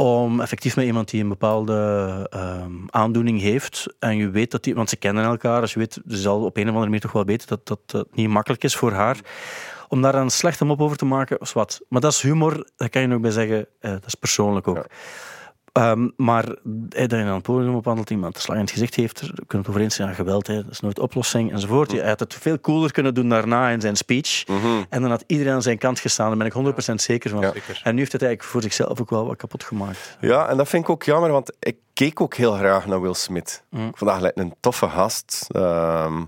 om effectief met iemand die een bepaalde ehm, aandoening heeft en je weet dat die... Want ze kennen elkaar, dus je weet, ze zal op een of andere manier toch wel weten dat dat, niet makkelijk is voor haar. Om daar een slechte mop over te maken, is wat. Maar dat is humor, daar kan je nog bij zeggen, eh, dat is persoonlijk ook. Ehm, maar eh, dat je dan het podium opwandelt, iemand de slag in het gezicht heeft, daar kunnen het over eens zijn, ja, geweld, hè, dat is nooit oplossing, enzovoort. Hij had het veel cooler kunnen doen daarna in zijn speech. En dan had iedereen aan zijn kant gestaan, daar ben ik 100% zeker van. Ja. En nu heeft het eigenlijk voor zichzelf ook wel wat kapot gemaakt. Ja, en dat vind ik ook jammer, want ik keek ook heel graag naar Will Smith. Mm. Ik vond dat gelijk een toffe gast. ehm,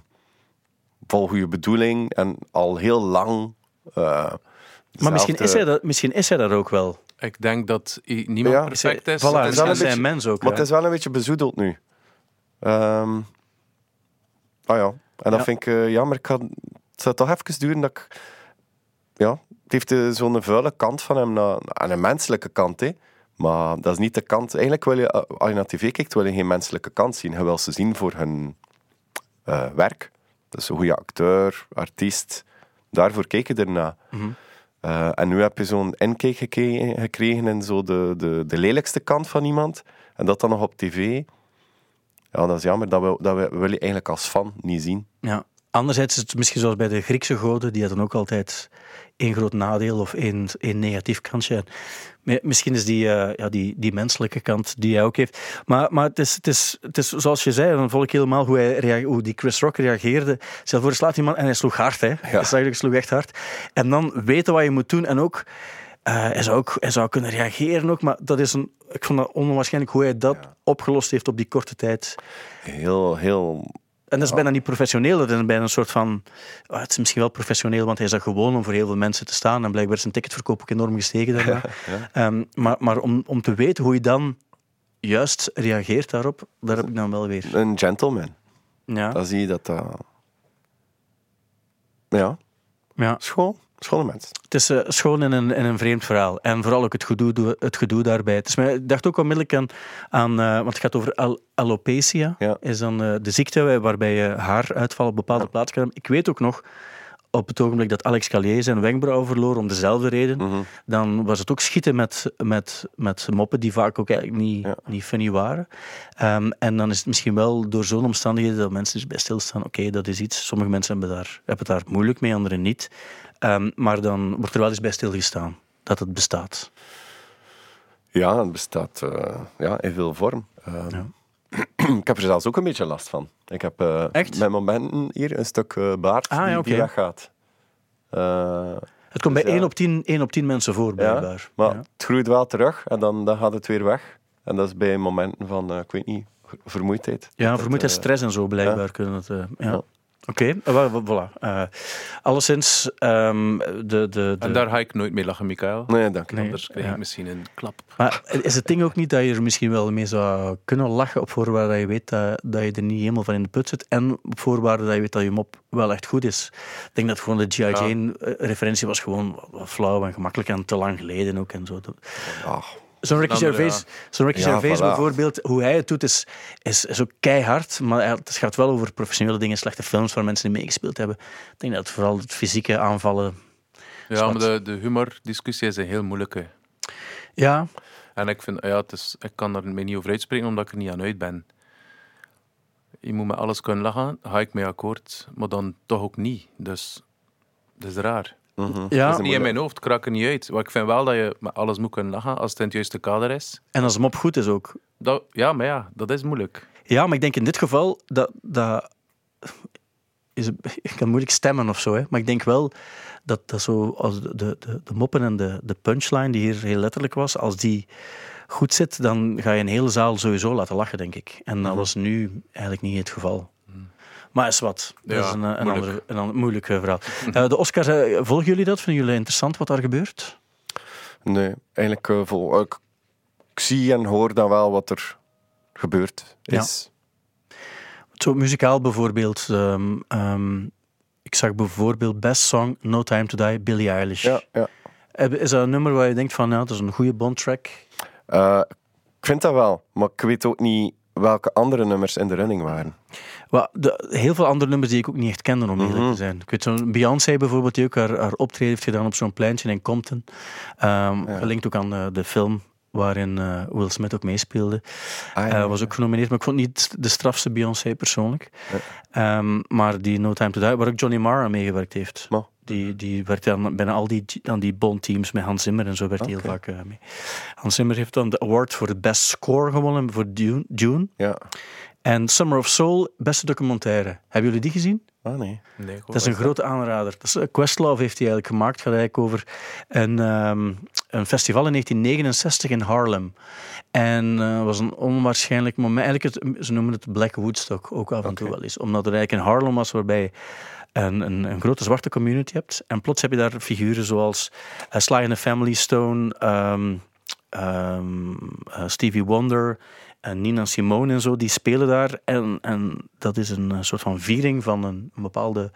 vol goede bedoeling en al heel lang. eh, Maar misschien is, hij dat, misschien is hij dat ook wel. Ik denk dat niemand Ja. perfect is. Voilà, is en wel dat een is beetje- mens ook. Maar ja. het is wel een beetje bezoedeld nu. Ehm ah ja, en dat Ja. vind ik eh, jammer. Ik had, het zou toch even duren dat ik... Ja, het heeft eh, zo'n vuile kant van hem, naar, aan een menselijke kant. Hè. Maar dat is niet de kant... Eigenlijk wil je, eh, als je naar tv kijkt, wil je geen menselijke kant zien. Je wil ze zien voor hun eh, werk. Dus een goede acteur, artiest. Daarvoor kijk je ernaar. Eh, en nu heb je zo'n inkijk gekregen, gekregen in zo de, de, de lelijkste kant van iemand. En dat dan nog op tv. Ja, dat is jammer. Dat, we, dat we, wil je eigenlijk als fan niet zien. Ja. Anderzijds is het misschien zoals bij de Griekse goden, die hadden ook altijd één groot nadeel of één, één negatief kantje. En mi- Misschien is die, eh, ja, die, die menselijke kant die hij ook heeft. Maar, maar het, is, het, is, het is zoals je zei, dan volg ik helemaal hoe, hij hoe die Chris Rock reageerde. Stel voor, hij slaat iemand en hij sloeg hard. Hè. Hij zag, hij sloeg echt hard. En dan weten wat je moet doen en ook... eh, hij, zou ook hij zou kunnen reageren ook, maar dat is een, ik vond dat onwaarschijnlijk hoe hij dat opgelost heeft op die korte tijd. Heel, heel... En dat is bijna niet professioneel. Dat is bijna een soort van. ah, het is misschien wel professioneel, want hij is dat gewoon om voor heel veel mensen te staan. En blijkbaar is zijn ticketverkoop ook enorm gestegen daarna. Ehm, maar maar om, om te weten hoe je dan juist reageert daarop, daar heb ik dan wel weer. Een gentleman. Ja, Dan zie je dat dat... Ja, ja. Schoon. Schone mens. Het is eh, schoon in een, in een vreemd verhaal. En vooral ook het gedoe, het gedoe daarbij. Het is, mij- ik dacht ook onmiddellijk aan, aan eh, want het gaat over al- alopecia. Ja. Is dan eh, de ziekte waarbij je haaruitval op bepaalde plaatsen kan hebben. Ik weet ook nog, op het ogenblik dat Alex Callier zijn wenkbrauw verloor, om dezelfde reden, Mhm. dan was het ook schieten met, met, met moppen die vaak ook eigenlijk niet, Ja. niet funny waren. Ehm, en dan is het misschien wel door zo'n omstandigheden dat mensen dus bij stilstaan. Oké, dat is iets. Sommige mensen hebben, daar, hebben het daar moeilijk mee, anderen niet. Ehm, maar dan wordt er wel eens bij stilgestaan dat het bestaat. Ja, het bestaat eh, ja, in veel vorm. Ehm, ik heb er zelfs ook een beetje last van. Ik heb met momenten hier een stuk eh, baard Ah, ja, die, weggaat. Eh, Het komt Dus bij ja. 1 op 10, 1 op 10 mensen voor, ja, blijkbaar. maar Ja. het groeit wel terug en dan, dan gaat het weer weg. En dat is bij momenten van, ik weet niet, vermoeidheid. Ja, vermoeidheid, stress en zo blijkbaar kunnen het. ja. Oké, eh, wel, wel, voilà. Eh, alleszins, ehm, de, de, de, En daar ga ik nooit mee lachen, Michael. Nee, dank je. Nee. Anders krijg ik misschien een klap. Maar is het ding ook niet dat je er misschien wel mee zou kunnen lachen op voorwaarde dat je weet dat, dat je er niet helemaal van in de put zit en op voorwaarde dat je weet dat je mop wel echt goed is? Ik denk dat gewoon de G.I. Ja. Jane-referentie was gewoon flauw en gemakkelijk en te lang geleden ook en zo. Ah, Zo'n Ricky Gervais, zo'n Ricky Ja, Gervais voilà. bijvoorbeeld, hoe hij het doet, is, is, is ook keihard. Maar het gaat wel over professionele dingen, slechte films waar mensen die meegespeeld hebben. Ik denk dat vooral het fysieke aanvallen... Ja, Zwart. maar de, de humordiscussie is een heel moeilijke. Ja, En ik, vind, ja, het is, ik kan er mij niet over uitspreken omdat ik er niet aan uit ben. Je moet met alles kunnen lachen, ga ik mee akkoord, maar dan toch ook niet. Dus dat is raar. Mhm. Ja. Dat is Niet in mijn hoofd, er niet uit. Maar ik vind wel dat je met alles moet kunnen lachen als het in het juiste kader is. en als een mop goed is ook. Dat, ja, maar ja, dat is moeilijk. Ja, maar ik denk in dit geval dat. dat is, ik kan moeilijk stemmen of zo, hè, maar ik denk wel dat, dat zo als de, de, de, de moppen en de, de punchline, die hier heel letterlijk was, als die goed zit, dan ga je een hele zaal sowieso laten lachen, denk ik. En dat was nu eigenlijk niet het geval. Maar is wat. Dat Ja, is een, een, moeilijk. andere, een ander, moeilijk eh, verhaal. Eh, de Oscars, eh, volgen jullie dat? Vinden jullie interessant wat daar gebeurt? Nee, eigenlijk eh, vol, ik, ik zie en hoor dan wel wat er gebeurd is. Zo muzikaal bijvoorbeeld. ehm, ehm, ik zag bijvoorbeeld Best Song No Time to Die, Billie Eilish. Ja, ja. Is dat een nummer waar je denkt van, ja, dat is een goede Bond-track? Eh, ik vind dat wel, maar ik weet ook niet welke andere nummers in de running waren. Wel, de, heel veel andere nummers die ik ook niet echt kende, om eerlijk Mhm. te zijn. Ik weet zo'n Beyoncé bijvoorbeeld, die ook haar, haar optreden heeft gedaan op zo'n pleintje in Compton. Ja. Gelinkt ook aan eh, de film waarin eh, Will Smith ook meespeelde. Ah, Eh, was ook genomineerd, maar ik vond niet de strafste Beyoncé persoonlijk. Ehm, maar die No Time to Die, waar ook Johnny Marr aan meegewerkt heeft. Maar, Die Die, die werkt aan bijna al die, aan die Bond-teams met Hans Zimmer en zo werd hij heel vaak eh, mee. Hans Zimmer heeft dan de award voor de best score gewonnen voor Dune. Dune. Ja. En Summer of Soul, beste documentaire. Hebben jullie die gezien? Ah, nee. Nee, Dat is een grote aanrader. Dat is, eh, Questlove heeft hij eigenlijk gemaakt. Het gaat eigenlijk over een, ehm, een festival in 1969 in Harlem. En het was een onwaarschijnlijk moment. Eigenlijk het, ze noemen het Black Woodstock ook af en toe wel eens. Omdat er eigenlijk in Harlem was waarbij een, een, grote zwarte community hebt. En plots heb je daar figuren zoals uh, Sly and the Family Stone, ehm, ehm, eh, Stevie Wonder en Nina Simone en zo. Die spelen daar. En, en dat is een soort van viering van een bepaalde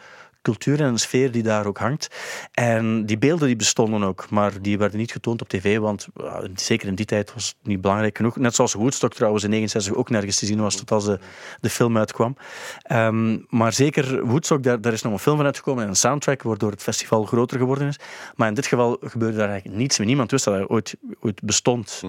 cultuur en een sfeer die daar ook hangt. En die beelden die bestonden ook, maar die werden niet getoond op tv, want uh, zeker in die tijd was het niet belangrijk genoeg. Net zoals Woodstock trouwens in 69 ook nergens te zien was tot als de, de film uitkwam. Um, maar zeker Woodstock, daar, daar is nog een film van uitgekomen en een soundtrack, waardoor het festival groter geworden is. Maar in dit geval gebeurde daar eigenlijk niets meer. Niemand wist dat hij ooit, ooit bestond. Hm.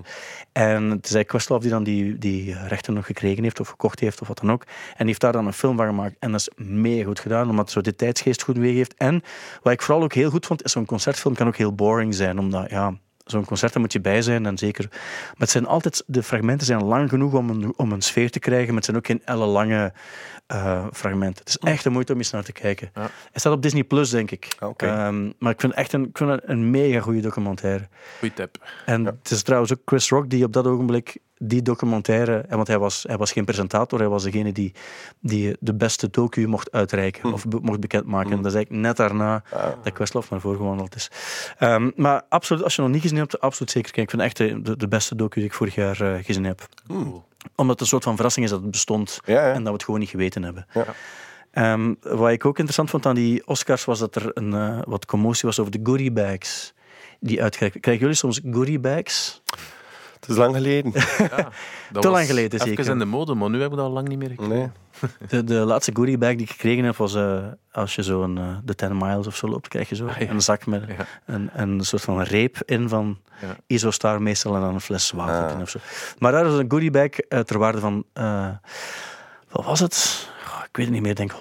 En het is eigenlijk Questlove die dan die, die rechten nog gekregen heeft of gekocht heeft of wat dan ook. En die heeft daar dan een film van gemaakt. En dat is mega goed gedaan, omdat zo de tijdsgeest goed weergeeft. En wat ik vooral ook heel goed vond, is zo'n concertfilm kan ook heel boring zijn, omdat ja, zo'n concert daar moet je bij zijn en zeker. Maar het zijn altijd, de fragmenten zijn lang genoeg om een, om een sfeer te krijgen, maar het zijn ook geen ellenlange uh, fragmenten. Het is echt een moeite om eens naar te kijken. Ja. Hij staat op Disney Plus, denk ik. Okay. Um, maar ik vind echt een, ik vind een mega goede documentaire. Goeie tip. En ja. het is trouwens ook Chris Rock die op dat ogenblik die documentaire, want hij was, hij was geen presentator, hij was degene die, die de beste docu mocht uitreiken hm. of be, mocht bekendmaken. Hm. Dat is eigenlijk net daarna ah. dat Questlove naar voren gewandeld is. Um, maar absoluut, als je nog niet gezien hebt, absoluut zeker kijken. Ik vind echt de, de beste docu die ik vorig jaar uh, gezien heb. Omdat het een soort van verrassing is dat het bestond ja, ja. en dat we het gewoon niet geweten hebben. Ja. Um, wat ik ook interessant vond aan die Oscars was dat er een, uh, wat commotie was over de goodie bags die uitgereikt Krijgen jullie soms goodie bags? Het is lang geleden. Ja, Te lang geleden even zeker. in de mode, maar nu hebben we dat al lang niet meer gekregen. Nee. De, de laatste goodie bag die ik gekregen heb was uh, als je zo een, uh, de 10 miles of zo loopt, krijg je zo Ah, ja. een zak met Ja. een, een soort van reep in van Ja. Isostar meestal en dan een fles water Ah. in of zo. Maar daar was een goodie bag uh, ter waarde van, uh, wat was het? Oh, ik weet het niet meer, ik denk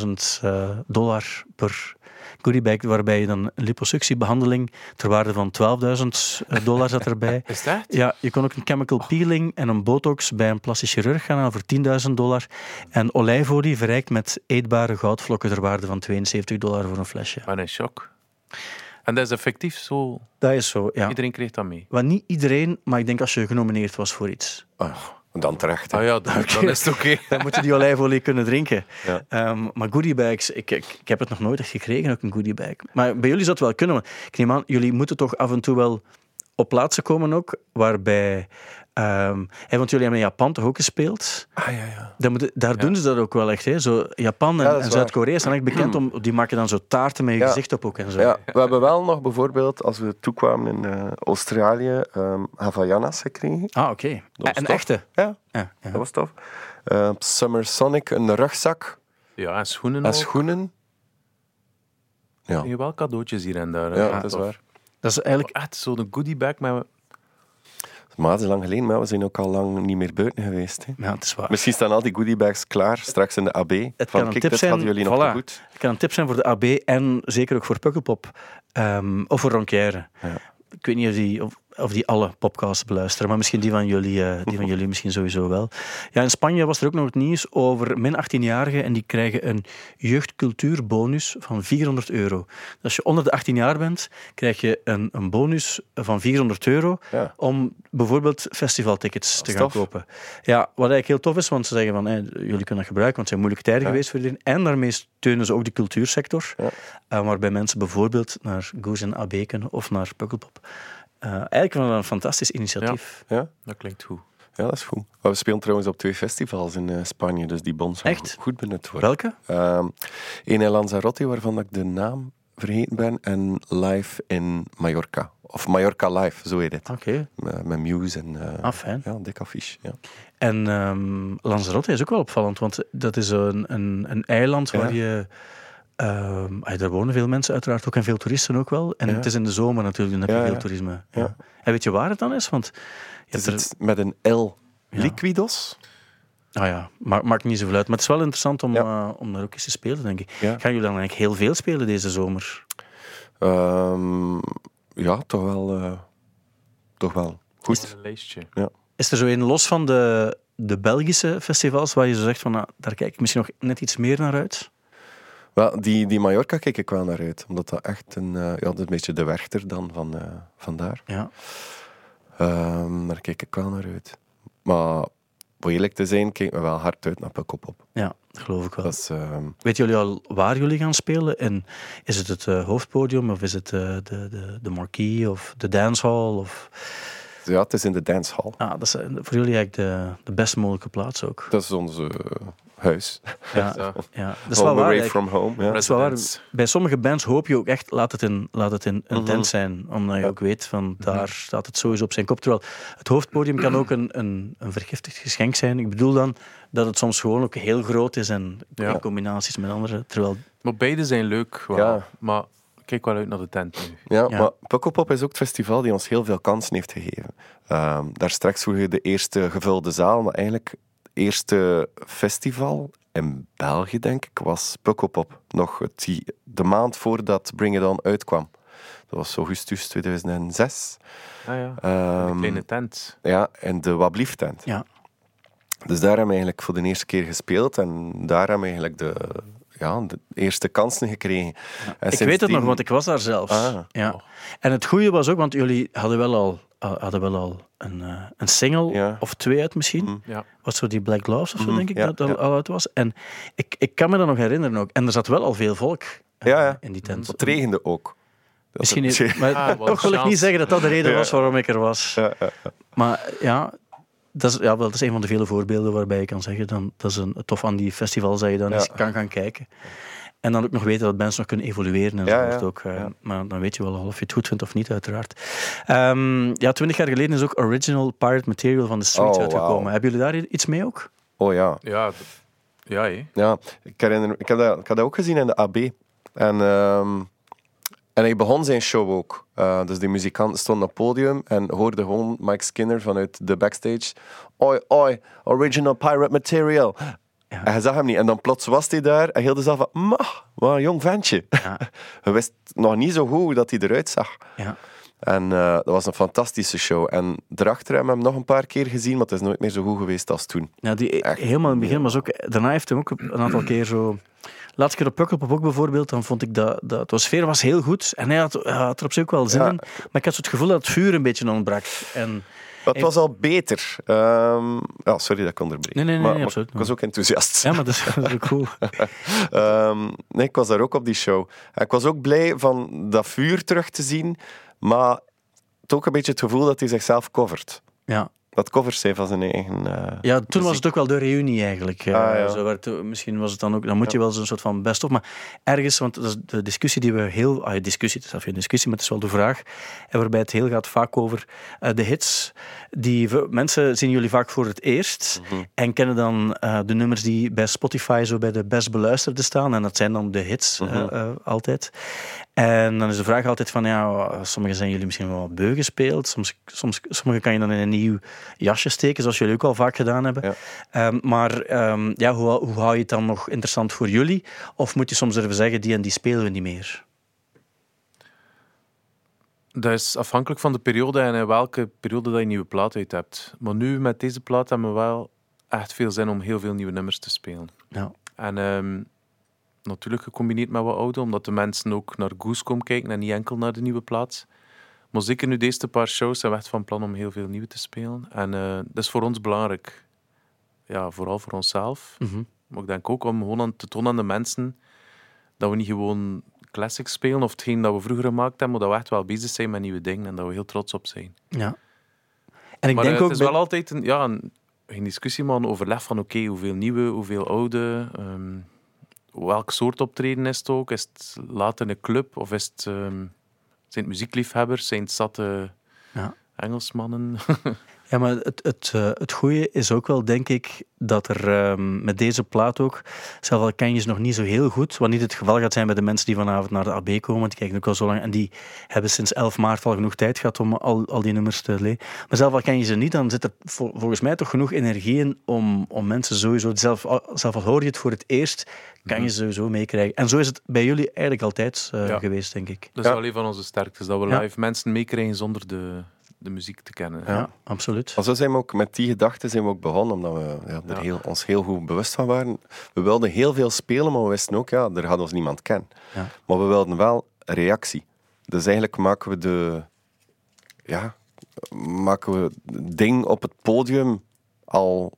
140.000 uh, dollar per goodie bag, waarbij je dan een liposuctiebehandeling ter waarde van 12.000 dollar zat erbij. Is dat? Ja, je kon ook een chemical peeling en een botox bij een plastisch chirurg gaan halen voor 10.000 dollar. En olijfolie verrijkt met eetbare goudvlokken ter waarde van 72 dollar voor een flesje. Ben in shock. En dat is effectief zo. Dat is zo, ja. Iedereen kreeg dat mee. Maar niet iedereen, maar ik denk als je genomineerd was voor iets. Oh, dan terecht. hè. Ah ja, dan, dan is het oké. Dan moet je die olijfolie kunnen drinken. Ja. Um, maar goodiebags, ik, ik, ik heb het nog nooit echt gekregen, ook een goodiebag. Maar bij jullie zou het wel kunnen. Ik neem aan, jullie moeten toch af en toe wel op plaatsen komen ook, waarbij... Um, hey, want jullie hebben in Japan toch ook gespeeld? Ah ja, ja. Daar, moet, daar doen ze dat ook wel echt. Hè? Zo, Japan en, Ja. Zuid-Korea zijn echt bekend om... Die maken dan zo taarten met je Ja. gezicht op ook en zo. Ja, we hebben wel nog bijvoorbeeld, als we toekwamen in eh, Australië, ehm Havaianas gekregen. Ah, oké. Een tof. echte? Ja, Ja, ja. dat was tof. Eh, Summer Sonic, een rugzak Ja, en schoenen en ook. schoenen. Ja, Je wel cadeautjes hier en daar. ja dat is waar. Dat is eigenlijk... Echt zo'n goodiebag met... Maar het is lang geleden, maar we zijn ook al lang niet meer buiten geweest. Hè. Ja, het is waar. Misschien staan al die goodiebags klaar, straks in de AB. Het van, kan een kijk, tip zijn, jullie nog voilà. goed. Het kan een tip zijn voor de AB en zeker ook voor Pukkelpop. Ehm, of voor Ronquière. Ja. Ik weet niet of die, of, of die alle podcasts beluisteren, maar misschien die van, jullie, eh, die van jullie misschien sowieso wel. Ja, in Spanje was er ook nog het nieuws over min 18-jarigen en die krijgen een jeugdcultuurbonus van 400 euro. Dus als je onder de 18 jaar bent, krijg je een, een bonus van 400 euro Ja. om bijvoorbeeld festivaltickets te gaan tof. kopen. Ja, wat eigenlijk heel tof is, want ze zeggen van hey, jullie kunnen dat gebruiken, want het zijn moeilijke tijden Ja. geweest voor iedereen. En daarmee steunen ze ook de cultuursector, Ja. eh, waarbij mensen bijvoorbeeld naar Goes en AB kunnen of naar Pukkelpop. Eh, eigenlijk wel een fantastisch initiatief. Ja? Dat klinkt goed. ja, dat is goed. Maar we spelen trouwens op twee festivals in eh, Spanje, dus die bons gaan Echt? goed benut worden. Welke? Ehm Eén in Lanzarote, waarvan ik de naam vergeten ben, en Live in Mallorca. Of Mallorca Live, zo heet het. Oké, Met, met Muse en... eh, ah, fijn. Ja, dik affiche. Ja. En ehm, Lanzarote is ook wel opvallend, want dat is een, een, een eiland waar Ja. je... ehm, ah, daar wonen veel mensen uiteraard ook en veel toeristen ook wel. En Ja. het is in de zomer natuurlijk, dan heb je Ja, veel ja. toerisme. Ja. Ja. En weet je waar het dan is? Want je Het is hebt er- iets met een L. Ja. Liquidos? Ah ja, maakt, maakt niet zoveel uit. Maar het is wel interessant om, Ja. eh, om daar ook eens te spelen, denk ik. Ja. Gaan jullie dan eigenlijk heel veel spelen deze zomer? Ehm, ja, toch wel. eh, toch wel. Goed. Een lijstje. Is er zo een los van de, de Belgische festivals waar je zo zegt van nou, daar kijk ik misschien nog net iets meer naar uit? Wel, die, die Mallorca kijk ik wel naar uit. Omdat dat echt een, eh, ja, dat is een beetje de werchter dan van, eh van daar. Ja. Ehm, daar kijk ik wel naar uit. Maar om eerlijk te zijn, kijk me wel hard uit naar Pukkelpop. Ja, dat geloof ik wel. Dat is, ehm, Weten jullie al waar jullie gaan spelen? En is het het eh, hoofdpodium of is het de, de, de marquee of de dancehall? Of... ja, het is in de dancehall. Ah, dat is voor jullie eigenlijk de, de best mogelijke plaats ook. Dat is ons eh, huis. Ja, ja. Dat is wel waar. from home. Ja. Dat is wel waar. Bij sommige bands hoop je ook echt, laat het in, laat het in een Mhm. tent zijn. Omdat je Ja. ook weet, van daar staat het sowieso op zijn kop. Terwijl het hoofdpodium kan ook een, een, een vergiftigd geschenk zijn. Ik bedoel dan dat het soms gewoon ook heel groot is en Ja. in combinaties met andere. Terwijl, Maar beide zijn leuk. wel. Ja. Maar kijk wel uit naar de tent nu. Ja, Ja. maar Pukkelpop is ook het festival die ons heel veel kansen heeft gegeven. Ehm, daar straks vroeg je de eerste gevulde zaal, maar eigenlijk eerste festival in België, denk ik, was Pukkelpop. Nog het, de maand voordat Bring It On uitkwam. Dat was augustus 2006. Ah ja, Ehm, een kleine tent. Ja, in de Wablief tent. ja, Dus daar hebben we eigenlijk voor de eerste keer gespeeld en daar hebben we eigenlijk de, ja, de eerste kansen gekregen. En ik weet het nog, want ik was daar zelfs. Ah. ja. En het goede was ook, want jullie hadden wel al, hadden wel al een, eh, een single Ja. of twee uit misschien. Mhm. Ja. Wat zo die Black Gloves of zo, Mhm, denk ik, ja, dat al, al uit was. En ik, ik kan me dat nog herinneren ook. En er zat wel al veel volk eh, Ja, ja. in die tent. Het regende ook. Dat Misschien niet, maar Ah, toch wil ik niet zeggen dat dat de reden Ja. was waarom ik er was. Ja, ja. Maar ja, dat is, ja, wel, dat is een van de vele voorbeelden waarbij je kan zeggen dan, dat is een, tof aan die festivals dat je dan Ja. eens kan gaan kijken. En dan ook nog weten dat mensen nog kunnen evolueren en Ja, zo. ja. Ook, eh, Ja. Maar dan weet je wel al of je het goed vindt of niet, uiteraard. Ehm, ja, twintig jaar geleden is ook Original Pirate Material van de Streets Oh, uitgekomen. Hebben jullie daar iets mee ook? Oh ja. Ja, ja hé. Ja, ik, herinner, ik, heb dat, ik heb dat ook gezien in de AB. En, ehm, en hij begon zijn show ook. Eh, dus die muzikanten stonden op het podium en hoorden gewoon Mike Skinner vanuit de backstage. Oi, oi, original pirate material. Ja. En hij zag hem niet. En dan plots was hij daar en heel de zaal van, mach, wat een jong ventje. Ja. hij wist nog niet zo goed hoe dat hij eruit zag. Ja. En eh, dat was een fantastische show. En daarachter hebben we hem nog een paar keer gezien, maar het is nooit meer zo goed geweest als toen. Ja, die, Echt. helemaal in het begin was ook... Daarna heeft hij ook een aantal keer zo... Laatste keer op Pukkelpop ook bijvoorbeeld, dan vond ik dat, de sfeer was heel goed. En hij had, hij had er op zich ook wel zin Ja. in. Maar ik had zo het gevoel dat het vuur een beetje ontbrak. En het was al beter. Ja, sorry dat ik onderbreek. Nee, nee, nee, maar, nee, maar absoluut. ik was ook enthousiast. ja, maar dat is, ook cool. Ehm, nee, ik was daar ook op die show. En ik was ook blij van dat vuur terug te zien, maar ook een beetje het gevoel dat hij zichzelf covert. Ja. Dat covers zijn van zijn eigen... eh, Ja, toen was het ook wel de reunie eigenlijk. Eh, Ah, ja. zo werd, het- misschien was het dan ook, dan moet je wel zo'n soort van best of. Maar ergens, want dat is de discussie die we heel. Ah, discussie, het is geen discussie, maar het is wel de vraag. En waarbij het heel gaat vaak over eh, de hits. Die mensen zien jullie vaak voor het eerst. Mhm. En kennen dan eh, de nummers die bij Spotify zo bij de best beluisterde staan. En dat zijn dan de hits eh, Mhm. eh, altijd. En dan is de vraag altijd van, ja, sommige zijn jullie misschien wel wat beu gespeeld. Soms, soms, sommige kan je dan in een nieuw jasje steken, zoals jullie ook al vaak gedaan hebben. Ja. Ehm, maar ehm, ja, hoe, hoe hou je het dan nog interessant voor jullie? Of moet je soms durven zeggen, die en die spelen we niet meer? Dat is afhankelijk van de periode en in welke periode dat je nieuwe plaat uit hebt. Maar nu met deze plaat hebben we wel echt veel zin om heel veel nieuwe nummers te spelen. Ja. En ehm, natuurlijk gecombineerd met wat oude, omdat de mensen ook naar Goose komen kijken en niet enkel naar de nieuwe plaat. Maar zeker nu deze paar shows zijn we echt van plan om heel veel nieuwe te spelen. En eh, dat is voor ons belangrijk. Ja, vooral voor onszelf. Mhm. Maar ik denk ook om gewoon aan te tonen aan de mensen dat we niet gewoon classics spelen of hetgeen dat we vroeger gemaakt hebben, maar dat we echt wel bezig zijn met nieuwe dingen en dat we heel trots op zijn. ja. En ik maar denk eh, ook... het is bij- wel altijd een, ja, een, geen discussie, maar een overleg van oké, hoeveel nieuwe, hoeveel oude, ehm, welk soort optreden is het ook? Is het later een club of is het, ehm, zijn het muziekliefhebbers, zijn het zatte Ja. Engelsmannen? Ja, maar het, het, eh, het goede is ook wel, denk ik, dat er ehm, met deze plaat ook, zelf al ken je ze nog niet zo heel goed, wat niet het geval gaat zijn bij de mensen die vanavond naar de AB komen, die kijken ook al zo lang en die hebben sinds 11 maart al genoeg tijd gehad om al, al die nummers te lezen. Maar zelf al ken je ze niet, dan zit er vol- volgens mij toch genoeg energie in om, om mensen sowieso, zelf, al- zelf al hoor je het voor het eerst, kan je ze sowieso meekrijgen. En zo is het bij jullie eigenlijk altijd eh, Ja. geweest, denk ik. Dat is Ja. wel een van onze sterktes, dat we Ja. live mensen meekrijgen zonder de, de muziek te kennen. Ja, absoluut. Maar zo zijn we ook met die gedachten zijn we ook begonnen, omdat we ja, er Ja. heel, ons heel goed bewust van waren. We wilden heel veel spelen, maar we wisten ook, ja, er gaat ons niemand kennen. Ja. Maar we wilden wel reactie. Dus eigenlijk maken we de, ja, maken we het ding op het podium al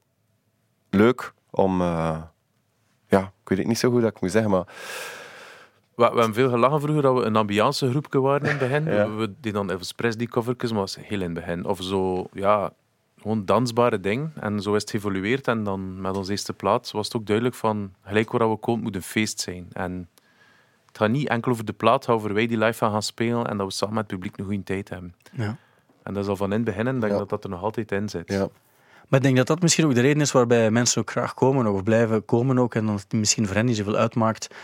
leuk om, eh, ja, ik weet het niet zo goed dat ik moet zeggen, maar We, we hebben veel gelachen vroeger dat we een ambiance groepje waren in het begin. Ja. We deden dan Elvis Presley covertjes, maar dat was heel in het begin. Of zo, ja, gewoon dansbare ding. En zo is het geëvolueerd. En dan met onze eerste plaat was het ook duidelijk van, gelijk waar we komen, moet een feest zijn. En het gaat niet enkel over de plaat, gaat over wij die live gaan gaan spelen en dat we samen met het publiek een goede tijd hebben. Ja. En dat is al van in het begin en denk Ja. dat dat er nog altijd in zit. ja. Maar ik denk dat dat misschien ook de reden is waarbij mensen ook graag komen of blijven komen ook. En dat het misschien voor hen niet zoveel uitmaakt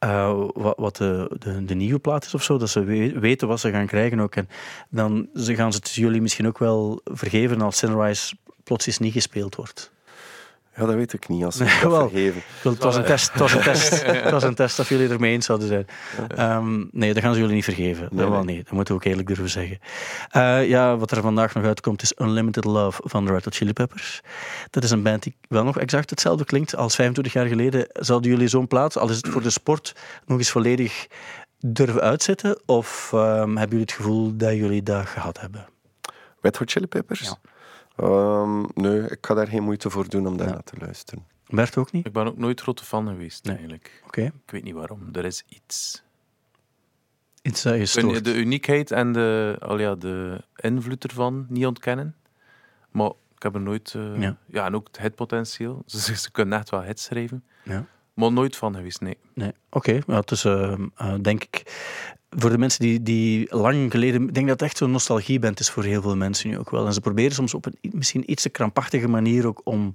eh, wat, wat de, de, de nieuwe plaat is of zo. Dat ze we- weten wat ze gaan krijgen ook. En dan ze gaan ze het jullie misschien ook wel vergeven als Sunrise plots niet gespeeld wordt. Ja, dat weet ik niet, als Nee, dat wel. vergeven. Ik wil- Het was een test, het was een test, het was een test of jullie ermee eens zouden zijn. Ehm, nee, dat gaan ze jullie niet vergeven. Nee, dat wel nee. niet. Dat moeten we ook eerlijk durven zeggen. Eh, ja, wat er vandaag nog uitkomt is Unlimited Love van de Red Hot Chili Peppers. Dat is een band die wel nog exact hetzelfde klinkt als 25 jaar geleden. Zouden jullie zo'n plaat, al is het voor de sport, nog eens volledig durven uitzetten? Of ehm, hebben jullie het gevoel dat jullie dat gehad hebben? Red Hot Chili Peppers? Ja. Ehm, nee, ik ga daar geen moeite voor doen om daar Ja. naar te luisteren. Bert ook niet? Ik ben ook nooit grote fan geweest, Nee. eigenlijk. Oké. Ik weet niet waarom. Er is iets. Iets dat je Ik stoort. de uniekheid en de, al ja, de invloed ervan niet ontkennen. Maar ik heb er nooit... eh, Ja. ja. en ook het hitpotentieel. Ze, ze kunnen echt wel hits schrijven. Ja. Maar nooit van geweest, nee. Nee, oké. Ja, het is, eh, eh, denk ik, voor de mensen die, die lang geleden... Ik denk dat het echt zo'n nostalgieband is voor heel veel mensen nu ook wel. En ze proberen soms op een misschien iets te krampachtige manier ook om,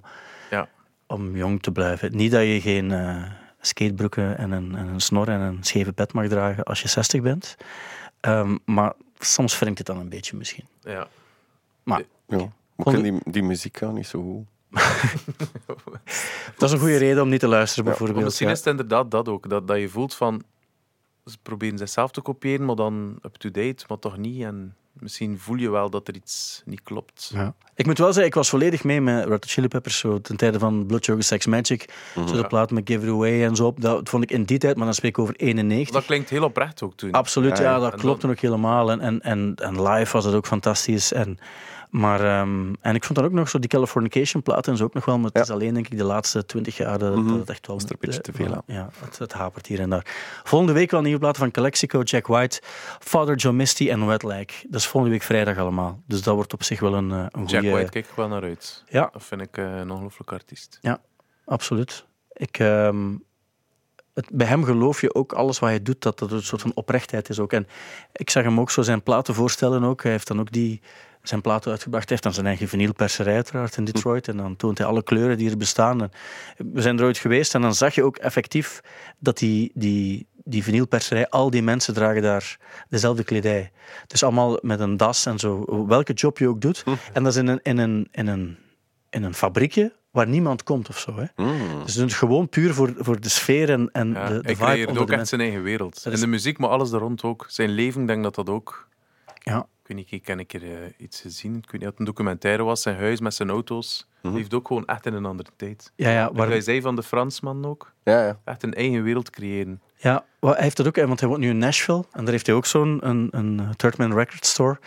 Ja. om jong te blijven. Niet dat je geen eh, skatebroeken en een, en een snor en een scheve pet mag dragen als je 60 bent. Ehm, maar soms wringt het dan een beetje misschien. Ja. Maar Ja. Maar Vond ik vind die, die muziek gaan niet zo goed. dat is een goede reden om niet te luisteren, Ja, bijvoorbeeld. Maar misschien ja. is het inderdaad dat ook. Dat, dat je voelt van... Ze proberen zichzelf te kopiëren, maar dan up-to-date, maar toch niet. En misschien voel je wel dat er iets niet klopt. Ja. Ik moet wel zeggen, ik was volledig mee met Red Hot Chili Peppers zo, ten tijde van Blood Sugar Sex Magic. Zo de plaat met Give It Away en zo. Dat vond ik in die tijd, maar dan spreek ik over 91. Dat klinkt heel oprecht ook toen. Absoluut, Ja, dat En klopt dan- ook helemaal. En, en, en, en live was het ook fantastisch. En, maar, ehm, en ik vond dan ook nog zo die Californication plaat en zo ook nog wel. Maar het Ja. is alleen denk ik de laatste twintig jaar dat, Mhm. dat echt wel... Is er een beetje te veel aan. Ja, het, het hapert hier en daar. Volgende week wel een nieuwe plaat van Calexico, Jack White, Father John Misty en Wet Leg. Dat is volgende week vrijdag allemaal. Dus dat wordt op zich wel een, eh, een Jack goede... White kijk ik wel naar uit. Ja, Dat vind ik eh, een ongelooflijk artiest. absoluut. Ik, ehm, het, bij hem geloof je ook alles wat hij doet, dat dat een soort van oprechtheid is ook. En ik zag hem ook zo zijn platen voorstellen ook. Hij heeft dan ook die, zijn platen uitgebracht. Hij heeft dan zijn eigen vinylperserij uiteraard in Detroit. En dan toont hij alle kleuren die er bestaan. En we zijn er ooit geweest en dan zag je ook effectief dat die, die, die vinylperserij, al die mensen dragen daar dezelfde kledij. Dus allemaal met een das en zo. Welke job je ook doet. En dat is in een, in een, in een, in een fabriekje waar niemand komt of zo. Hè. Mm. Dus het is gewoon puur voor, voor de sfeer en, en Ja, de, de hij vibe creëert onder ook de echt mensen. zijn eigen wereld. Is- de muziek, maar alles er rond ook. Zijn leven, denk dat dat ook... Ja. Ik weet niet, ik ken een keer eh, iets gezien. Ik weet niet of het een documentaire was. Zijn huis met zijn auto's. Die heeft ook gewoon echt in een andere tijd. Ja, ja, Waar zei van de Fransman ook. Ja, ja. Echt een eigen wereld creëren. ja hij heeft dat ook, hè, want hij woont nu in Nashville. En daar heeft hij ook zo'n een, een Third Man Record Store.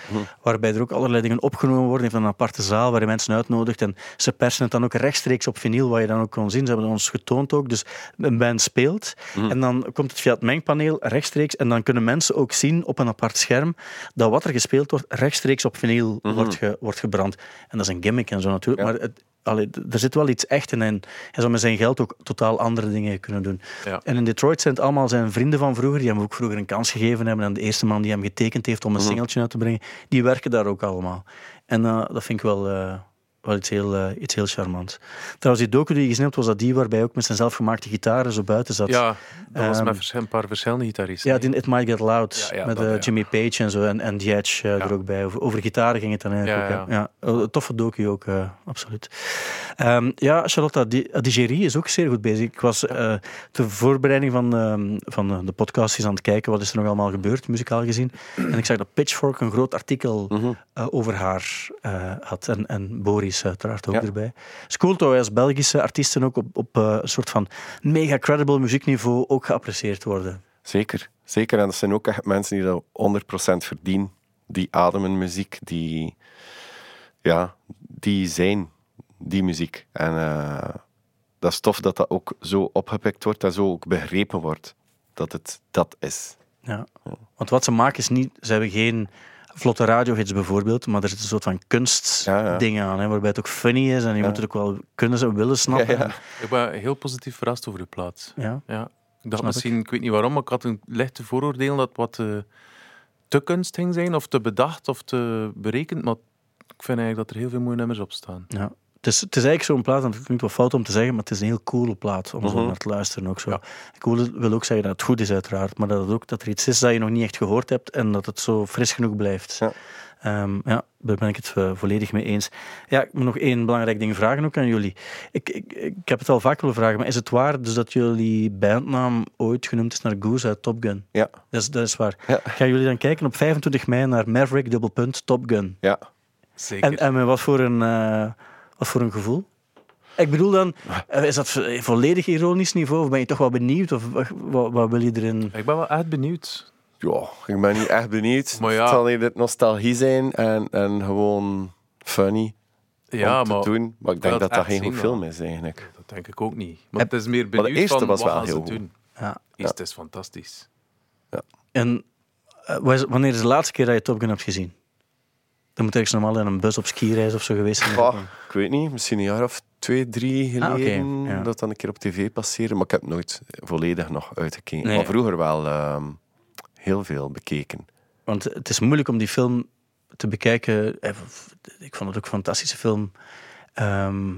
Waarbij er ook allerlei dingen opgenomen worden. Hij heeft een aparte zaal waar hij mensen uitnodigt. En ze persen het dan ook rechtstreeks op vinyl, wat je dan ook kon zien. Ze hebben het ons getoond ook. Dus een band speelt. En dan komt het via het mengpaneel rechtstreeks. En dan kunnen mensen ook zien op een apart scherm dat wat er gespeeld wordt rechtstreeks op vinyl wordt, ge- wordt gebrand. En dat is een gimmick en zo natuurlijk. Ja. Maar het, allee, er zit wel iets echt in. En hij zou met zijn geld ook totaal andere dingen kunnen doen. Ja. En in Detroit zijn het allemaal zijn vrienden van vroeger, die hem ook vroeger een kans gegeven hebben. En de eerste man die hem getekend heeft om een singeltje uit te brengen, die werken daar ook allemaal. En eh, dat vind ik wel, eh, wel iets, heel, eh, iets heel charmants. Trouwens, die docu die je gezien hebt, was dat die waarbij ook met zijn zelfgemaakte gitaren zo buiten zat. Ja, dat was Ehm, met een paar verschillende gitaristen. Ja, die It Might Get Loud Ja, ja, met dat, eh, ja. Jimmy Page en zo en, en The Edge eh, er ook bij. Over, over gitaren ging het dan eigenlijk Ja, ook. Toffe docu ook, absoluut. Ehm, ja, Charlotte Di- Digeri is ook zeer goed bezig. Ik was ter voorbereiding van, ehm, van de podcast eens aan het kijken wat is er nog allemaal gebeurd, muzikaal gezien. En ik zag dat Pitchfork een groot artikel Mhm. over haar had. En, en Boris uiteraard ook Ja. erbij. Het is cool dat wij als Belgische artiesten ook op, op eh, een soort van mega credible muziekniveau ook geapprecieerd worden. Zeker, zeker. En dat zijn ook echt mensen die dat 100% verdienen. Die ademen muziek, die, ja, die zijn die muziek. En eh, dat is tof dat dat ook zo opgepikt wordt en zo ook begrepen wordt. Dat het dat is. Ja. Want wat ze maken is niet... Ze hebben geen vlotte radiohits bijvoorbeeld, maar er zit een soort van kunstdingen aan, hè, waarbij het ook funny is en je moet het ook wel kunnen en willen snappen. Ja, ja. Ik ben heel positief verrast over de plaat. Ja. Ja. Ik dacht Snap misschien, ik. weet niet waarom, maar ik had een lichte vooroordeel dat wat eh, te kunst ging zijn, of te bedacht, of te berekend. Maar ik vind eigenlijk dat er heel veel mooie nummers op staan. Ja. Het is, het is eigenlijk zo'n plaat, en het klinkt wel fout om te zeggen, maar het is een heel coole plaat om zo Mhm. naar te luisteren. Ook zo. Ja. Cool wil ook zeggen dat het goed is, uiteraard, maar dat, het ook, dat er iets is dat je nog niet echt gehoord hebt en dat het zo fris genoeg blijft. Ja. Ehm, ja, daar ben ik het eh, volledig mee eens. Ja, ik moet nog één belangrijk ding vragen ook aan jullie. Ik, ik, ik heb het al vaak willen vragen, maar is het waar dus dat jullie bandnaam ooit genoemd is naar Goose uit Top Gun? Ja, Dat is, dat is waar. Ja. Gaan jullie dan kijken op 25 mei naar Maverick dubbelpunt Top Gun? ja. Zeker. En, en met wat voor een, eh, wat voor een gevoel? Ik bedoel dan, eh, is dat vo- volledig ironisch niveau of ben je toch wel benieuwd? Of wat, wil je erin? Ik ben wel echt benieuwd. Ja, ik ben niet echt benieuwd. Maar ja. Het zal eerder nostalgie zijn en, en gewoon funny Ja, om maar te doen. Maar ik denk dat dat geen goed film is, eigenlijk. dat denk ik ook niet. Maar Heb- het is meer de benieuwd eerste van, was wat wel gaan ze heel goed. doen. Ja. Is, Het is fantastisch. En eh, wanneer is de laatste keer dat je Top Gun hebt gezien? Dan moet ergens normaal in een bus op skireis of zo geweest zijn. Ik weet niet, misschien een jaar of twee, drie Ah, geleden ja. dat dan een keer op tv passeerde. Maar ik heb nooit volledig nog uitgekeken. Nee. Maar vroeger wel ehm, heel veel bekeken. Want het is moeilijk om die film te bekijken. Eh, Ik vond het ook een fantastische film ehm,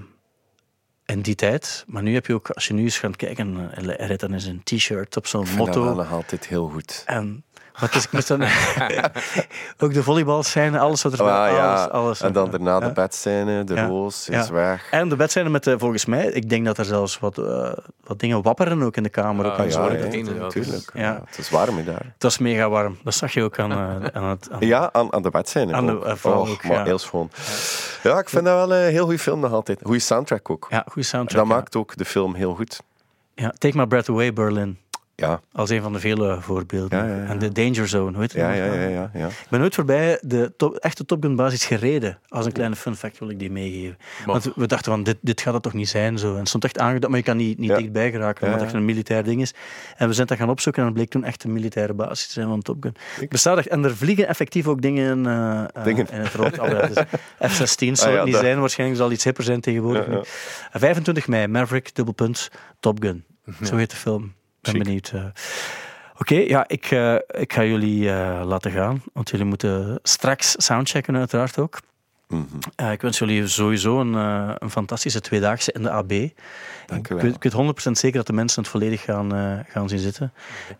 in die tijd. Maar nu heb je ook, als je nu eens gaat kijken, eh, hij rijdt dan in zijn t-shirt op zo'n dat motto. nog altijd heel goed. En wat is ik moest dan ook de volleybalscène, alles wat er Ah, alles, ja. alles. En dan daarna Ja. de bedscène, de Ja. roos Ja. is weg. En de bedscène met eh, volgens mij, ik denk dat er zelfs wat, eh, wat dingen wapperen ook in de kamer. ook Ah, zo. ja, natuurlijk. dus- Ja. ja. Het is warm hè, daar. Het was mega warm. Dat zag je ook aan, eh, aan het. aan- Ja, aan, aan de bedscène Aan de- ook. ook, maar ja. heel schoon. Ja, ik vind dat wel een heel goede film nog altijd. Goede soundtrack ook. Ja, goede soundtrack. dat ja. maakt ook de film heel goed. Ja, Take My Breath Away, Berlin. Ja, Als een van de vele voorbeelden. Ja, ja, ja. En de Danger Zone, hoe heet het? ja, ja, ja. ja, ja. Ik ben nooit voorbij de top, echte Top Gun basis gereden. Als een kleine fun fact wil ik die meegeven. Want we dachten van, dit, dit gaat het toch niet zijn zo. En het stond echt aangeduid, maar je kan niet, niet dichtbij geraken, omdat het echt een militair ding is. En we zijn dat gaan opzoeken en het bleek toen echt een militaire basis te zijn van Top Gun. Bestaat echt, en er vliegen effectief ook dingen, eh, eh, Dingen. in het rond. Het is F-16 zal Ah, niet zijn, waarschijnlijk zal iets hipper zijn tegenwoordig. Ja, ja. nu. 25 mei, Maverick, dubbelpunt, Top Gun. Zo heet de film. Ik ben Chic. benieuwd. eh. Oké, ja, ik, eh, ik ga jullie eh, laten gaan, want jullie moeten straks soundchecken uiteraard ook. Mhm. Ik wens jullie sowieso een, een fantastische tweedaagse in de AB. Dank u Ik wel. weet, ik weet 100% zeker dat de mensen het volledig gaan, gaan zien zitten.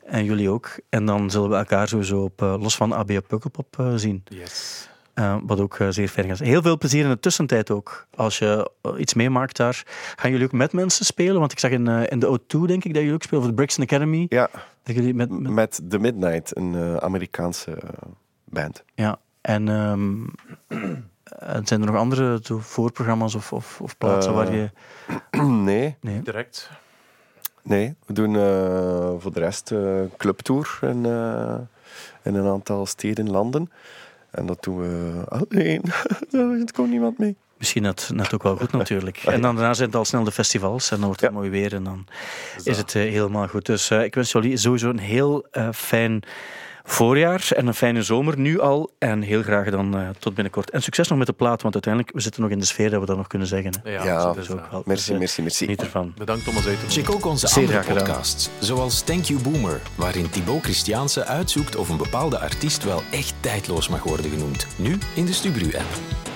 En jullie ook. En dan zullen we elkaar sowieso op, los van AB op Pukkelpop zien. Yes. Eh, wat ook eh, zeer fijn gaat zijn. Heel veel plezier in de tussentijd ook. Als je eh, iets meemaakt daar. Gaan jullie ook met mensen spelen? Want ik zag in, eh, in de O2, denk ik, dat jullie ook spelen. Of de Brixton Academy. Ja, Dat jullie met, met- met The Midnight, een eh, Amerikaanse band. ja. En ehm, en zijn er nog andere voorprogramma's of, of, of plaatsen waar je... nee, Nee. Direct. nee. We doen eh, voor de rest eh clubtour in, eh, in een aantal steden en landen. En dat doen we alleen. er komt niemand mee. Misschien net, net ook wel goed natuurlijk. En dan daarna zijn het al snel de festivals en dan wordt het Ja. mooi weer en dan is het eh, helemaal goed. Dus eh, ik wens jullie sowieso een heel eh, fijn voorjaar en een fijne zomer nu al. En heel graag dan eh, tot binnenkort. En succes nog met de plaat, want uiteindelijk we zitten nog in de sfeer dat we dat nog kunnen zeggen. Hè. Ja, Ja, dat is Dat is ook wel. Merci, Dus, eh, merci, merci. Niet ervan. Bedankt nodigen. Check ook onze Zeer andere podcasts, zoals Thank You Boomer, waarin Thibaut Christiaanse uitzoekt of een bepaalde artiest wel echt tijdloos mag worden genoemd. Nu in de Stubru-app.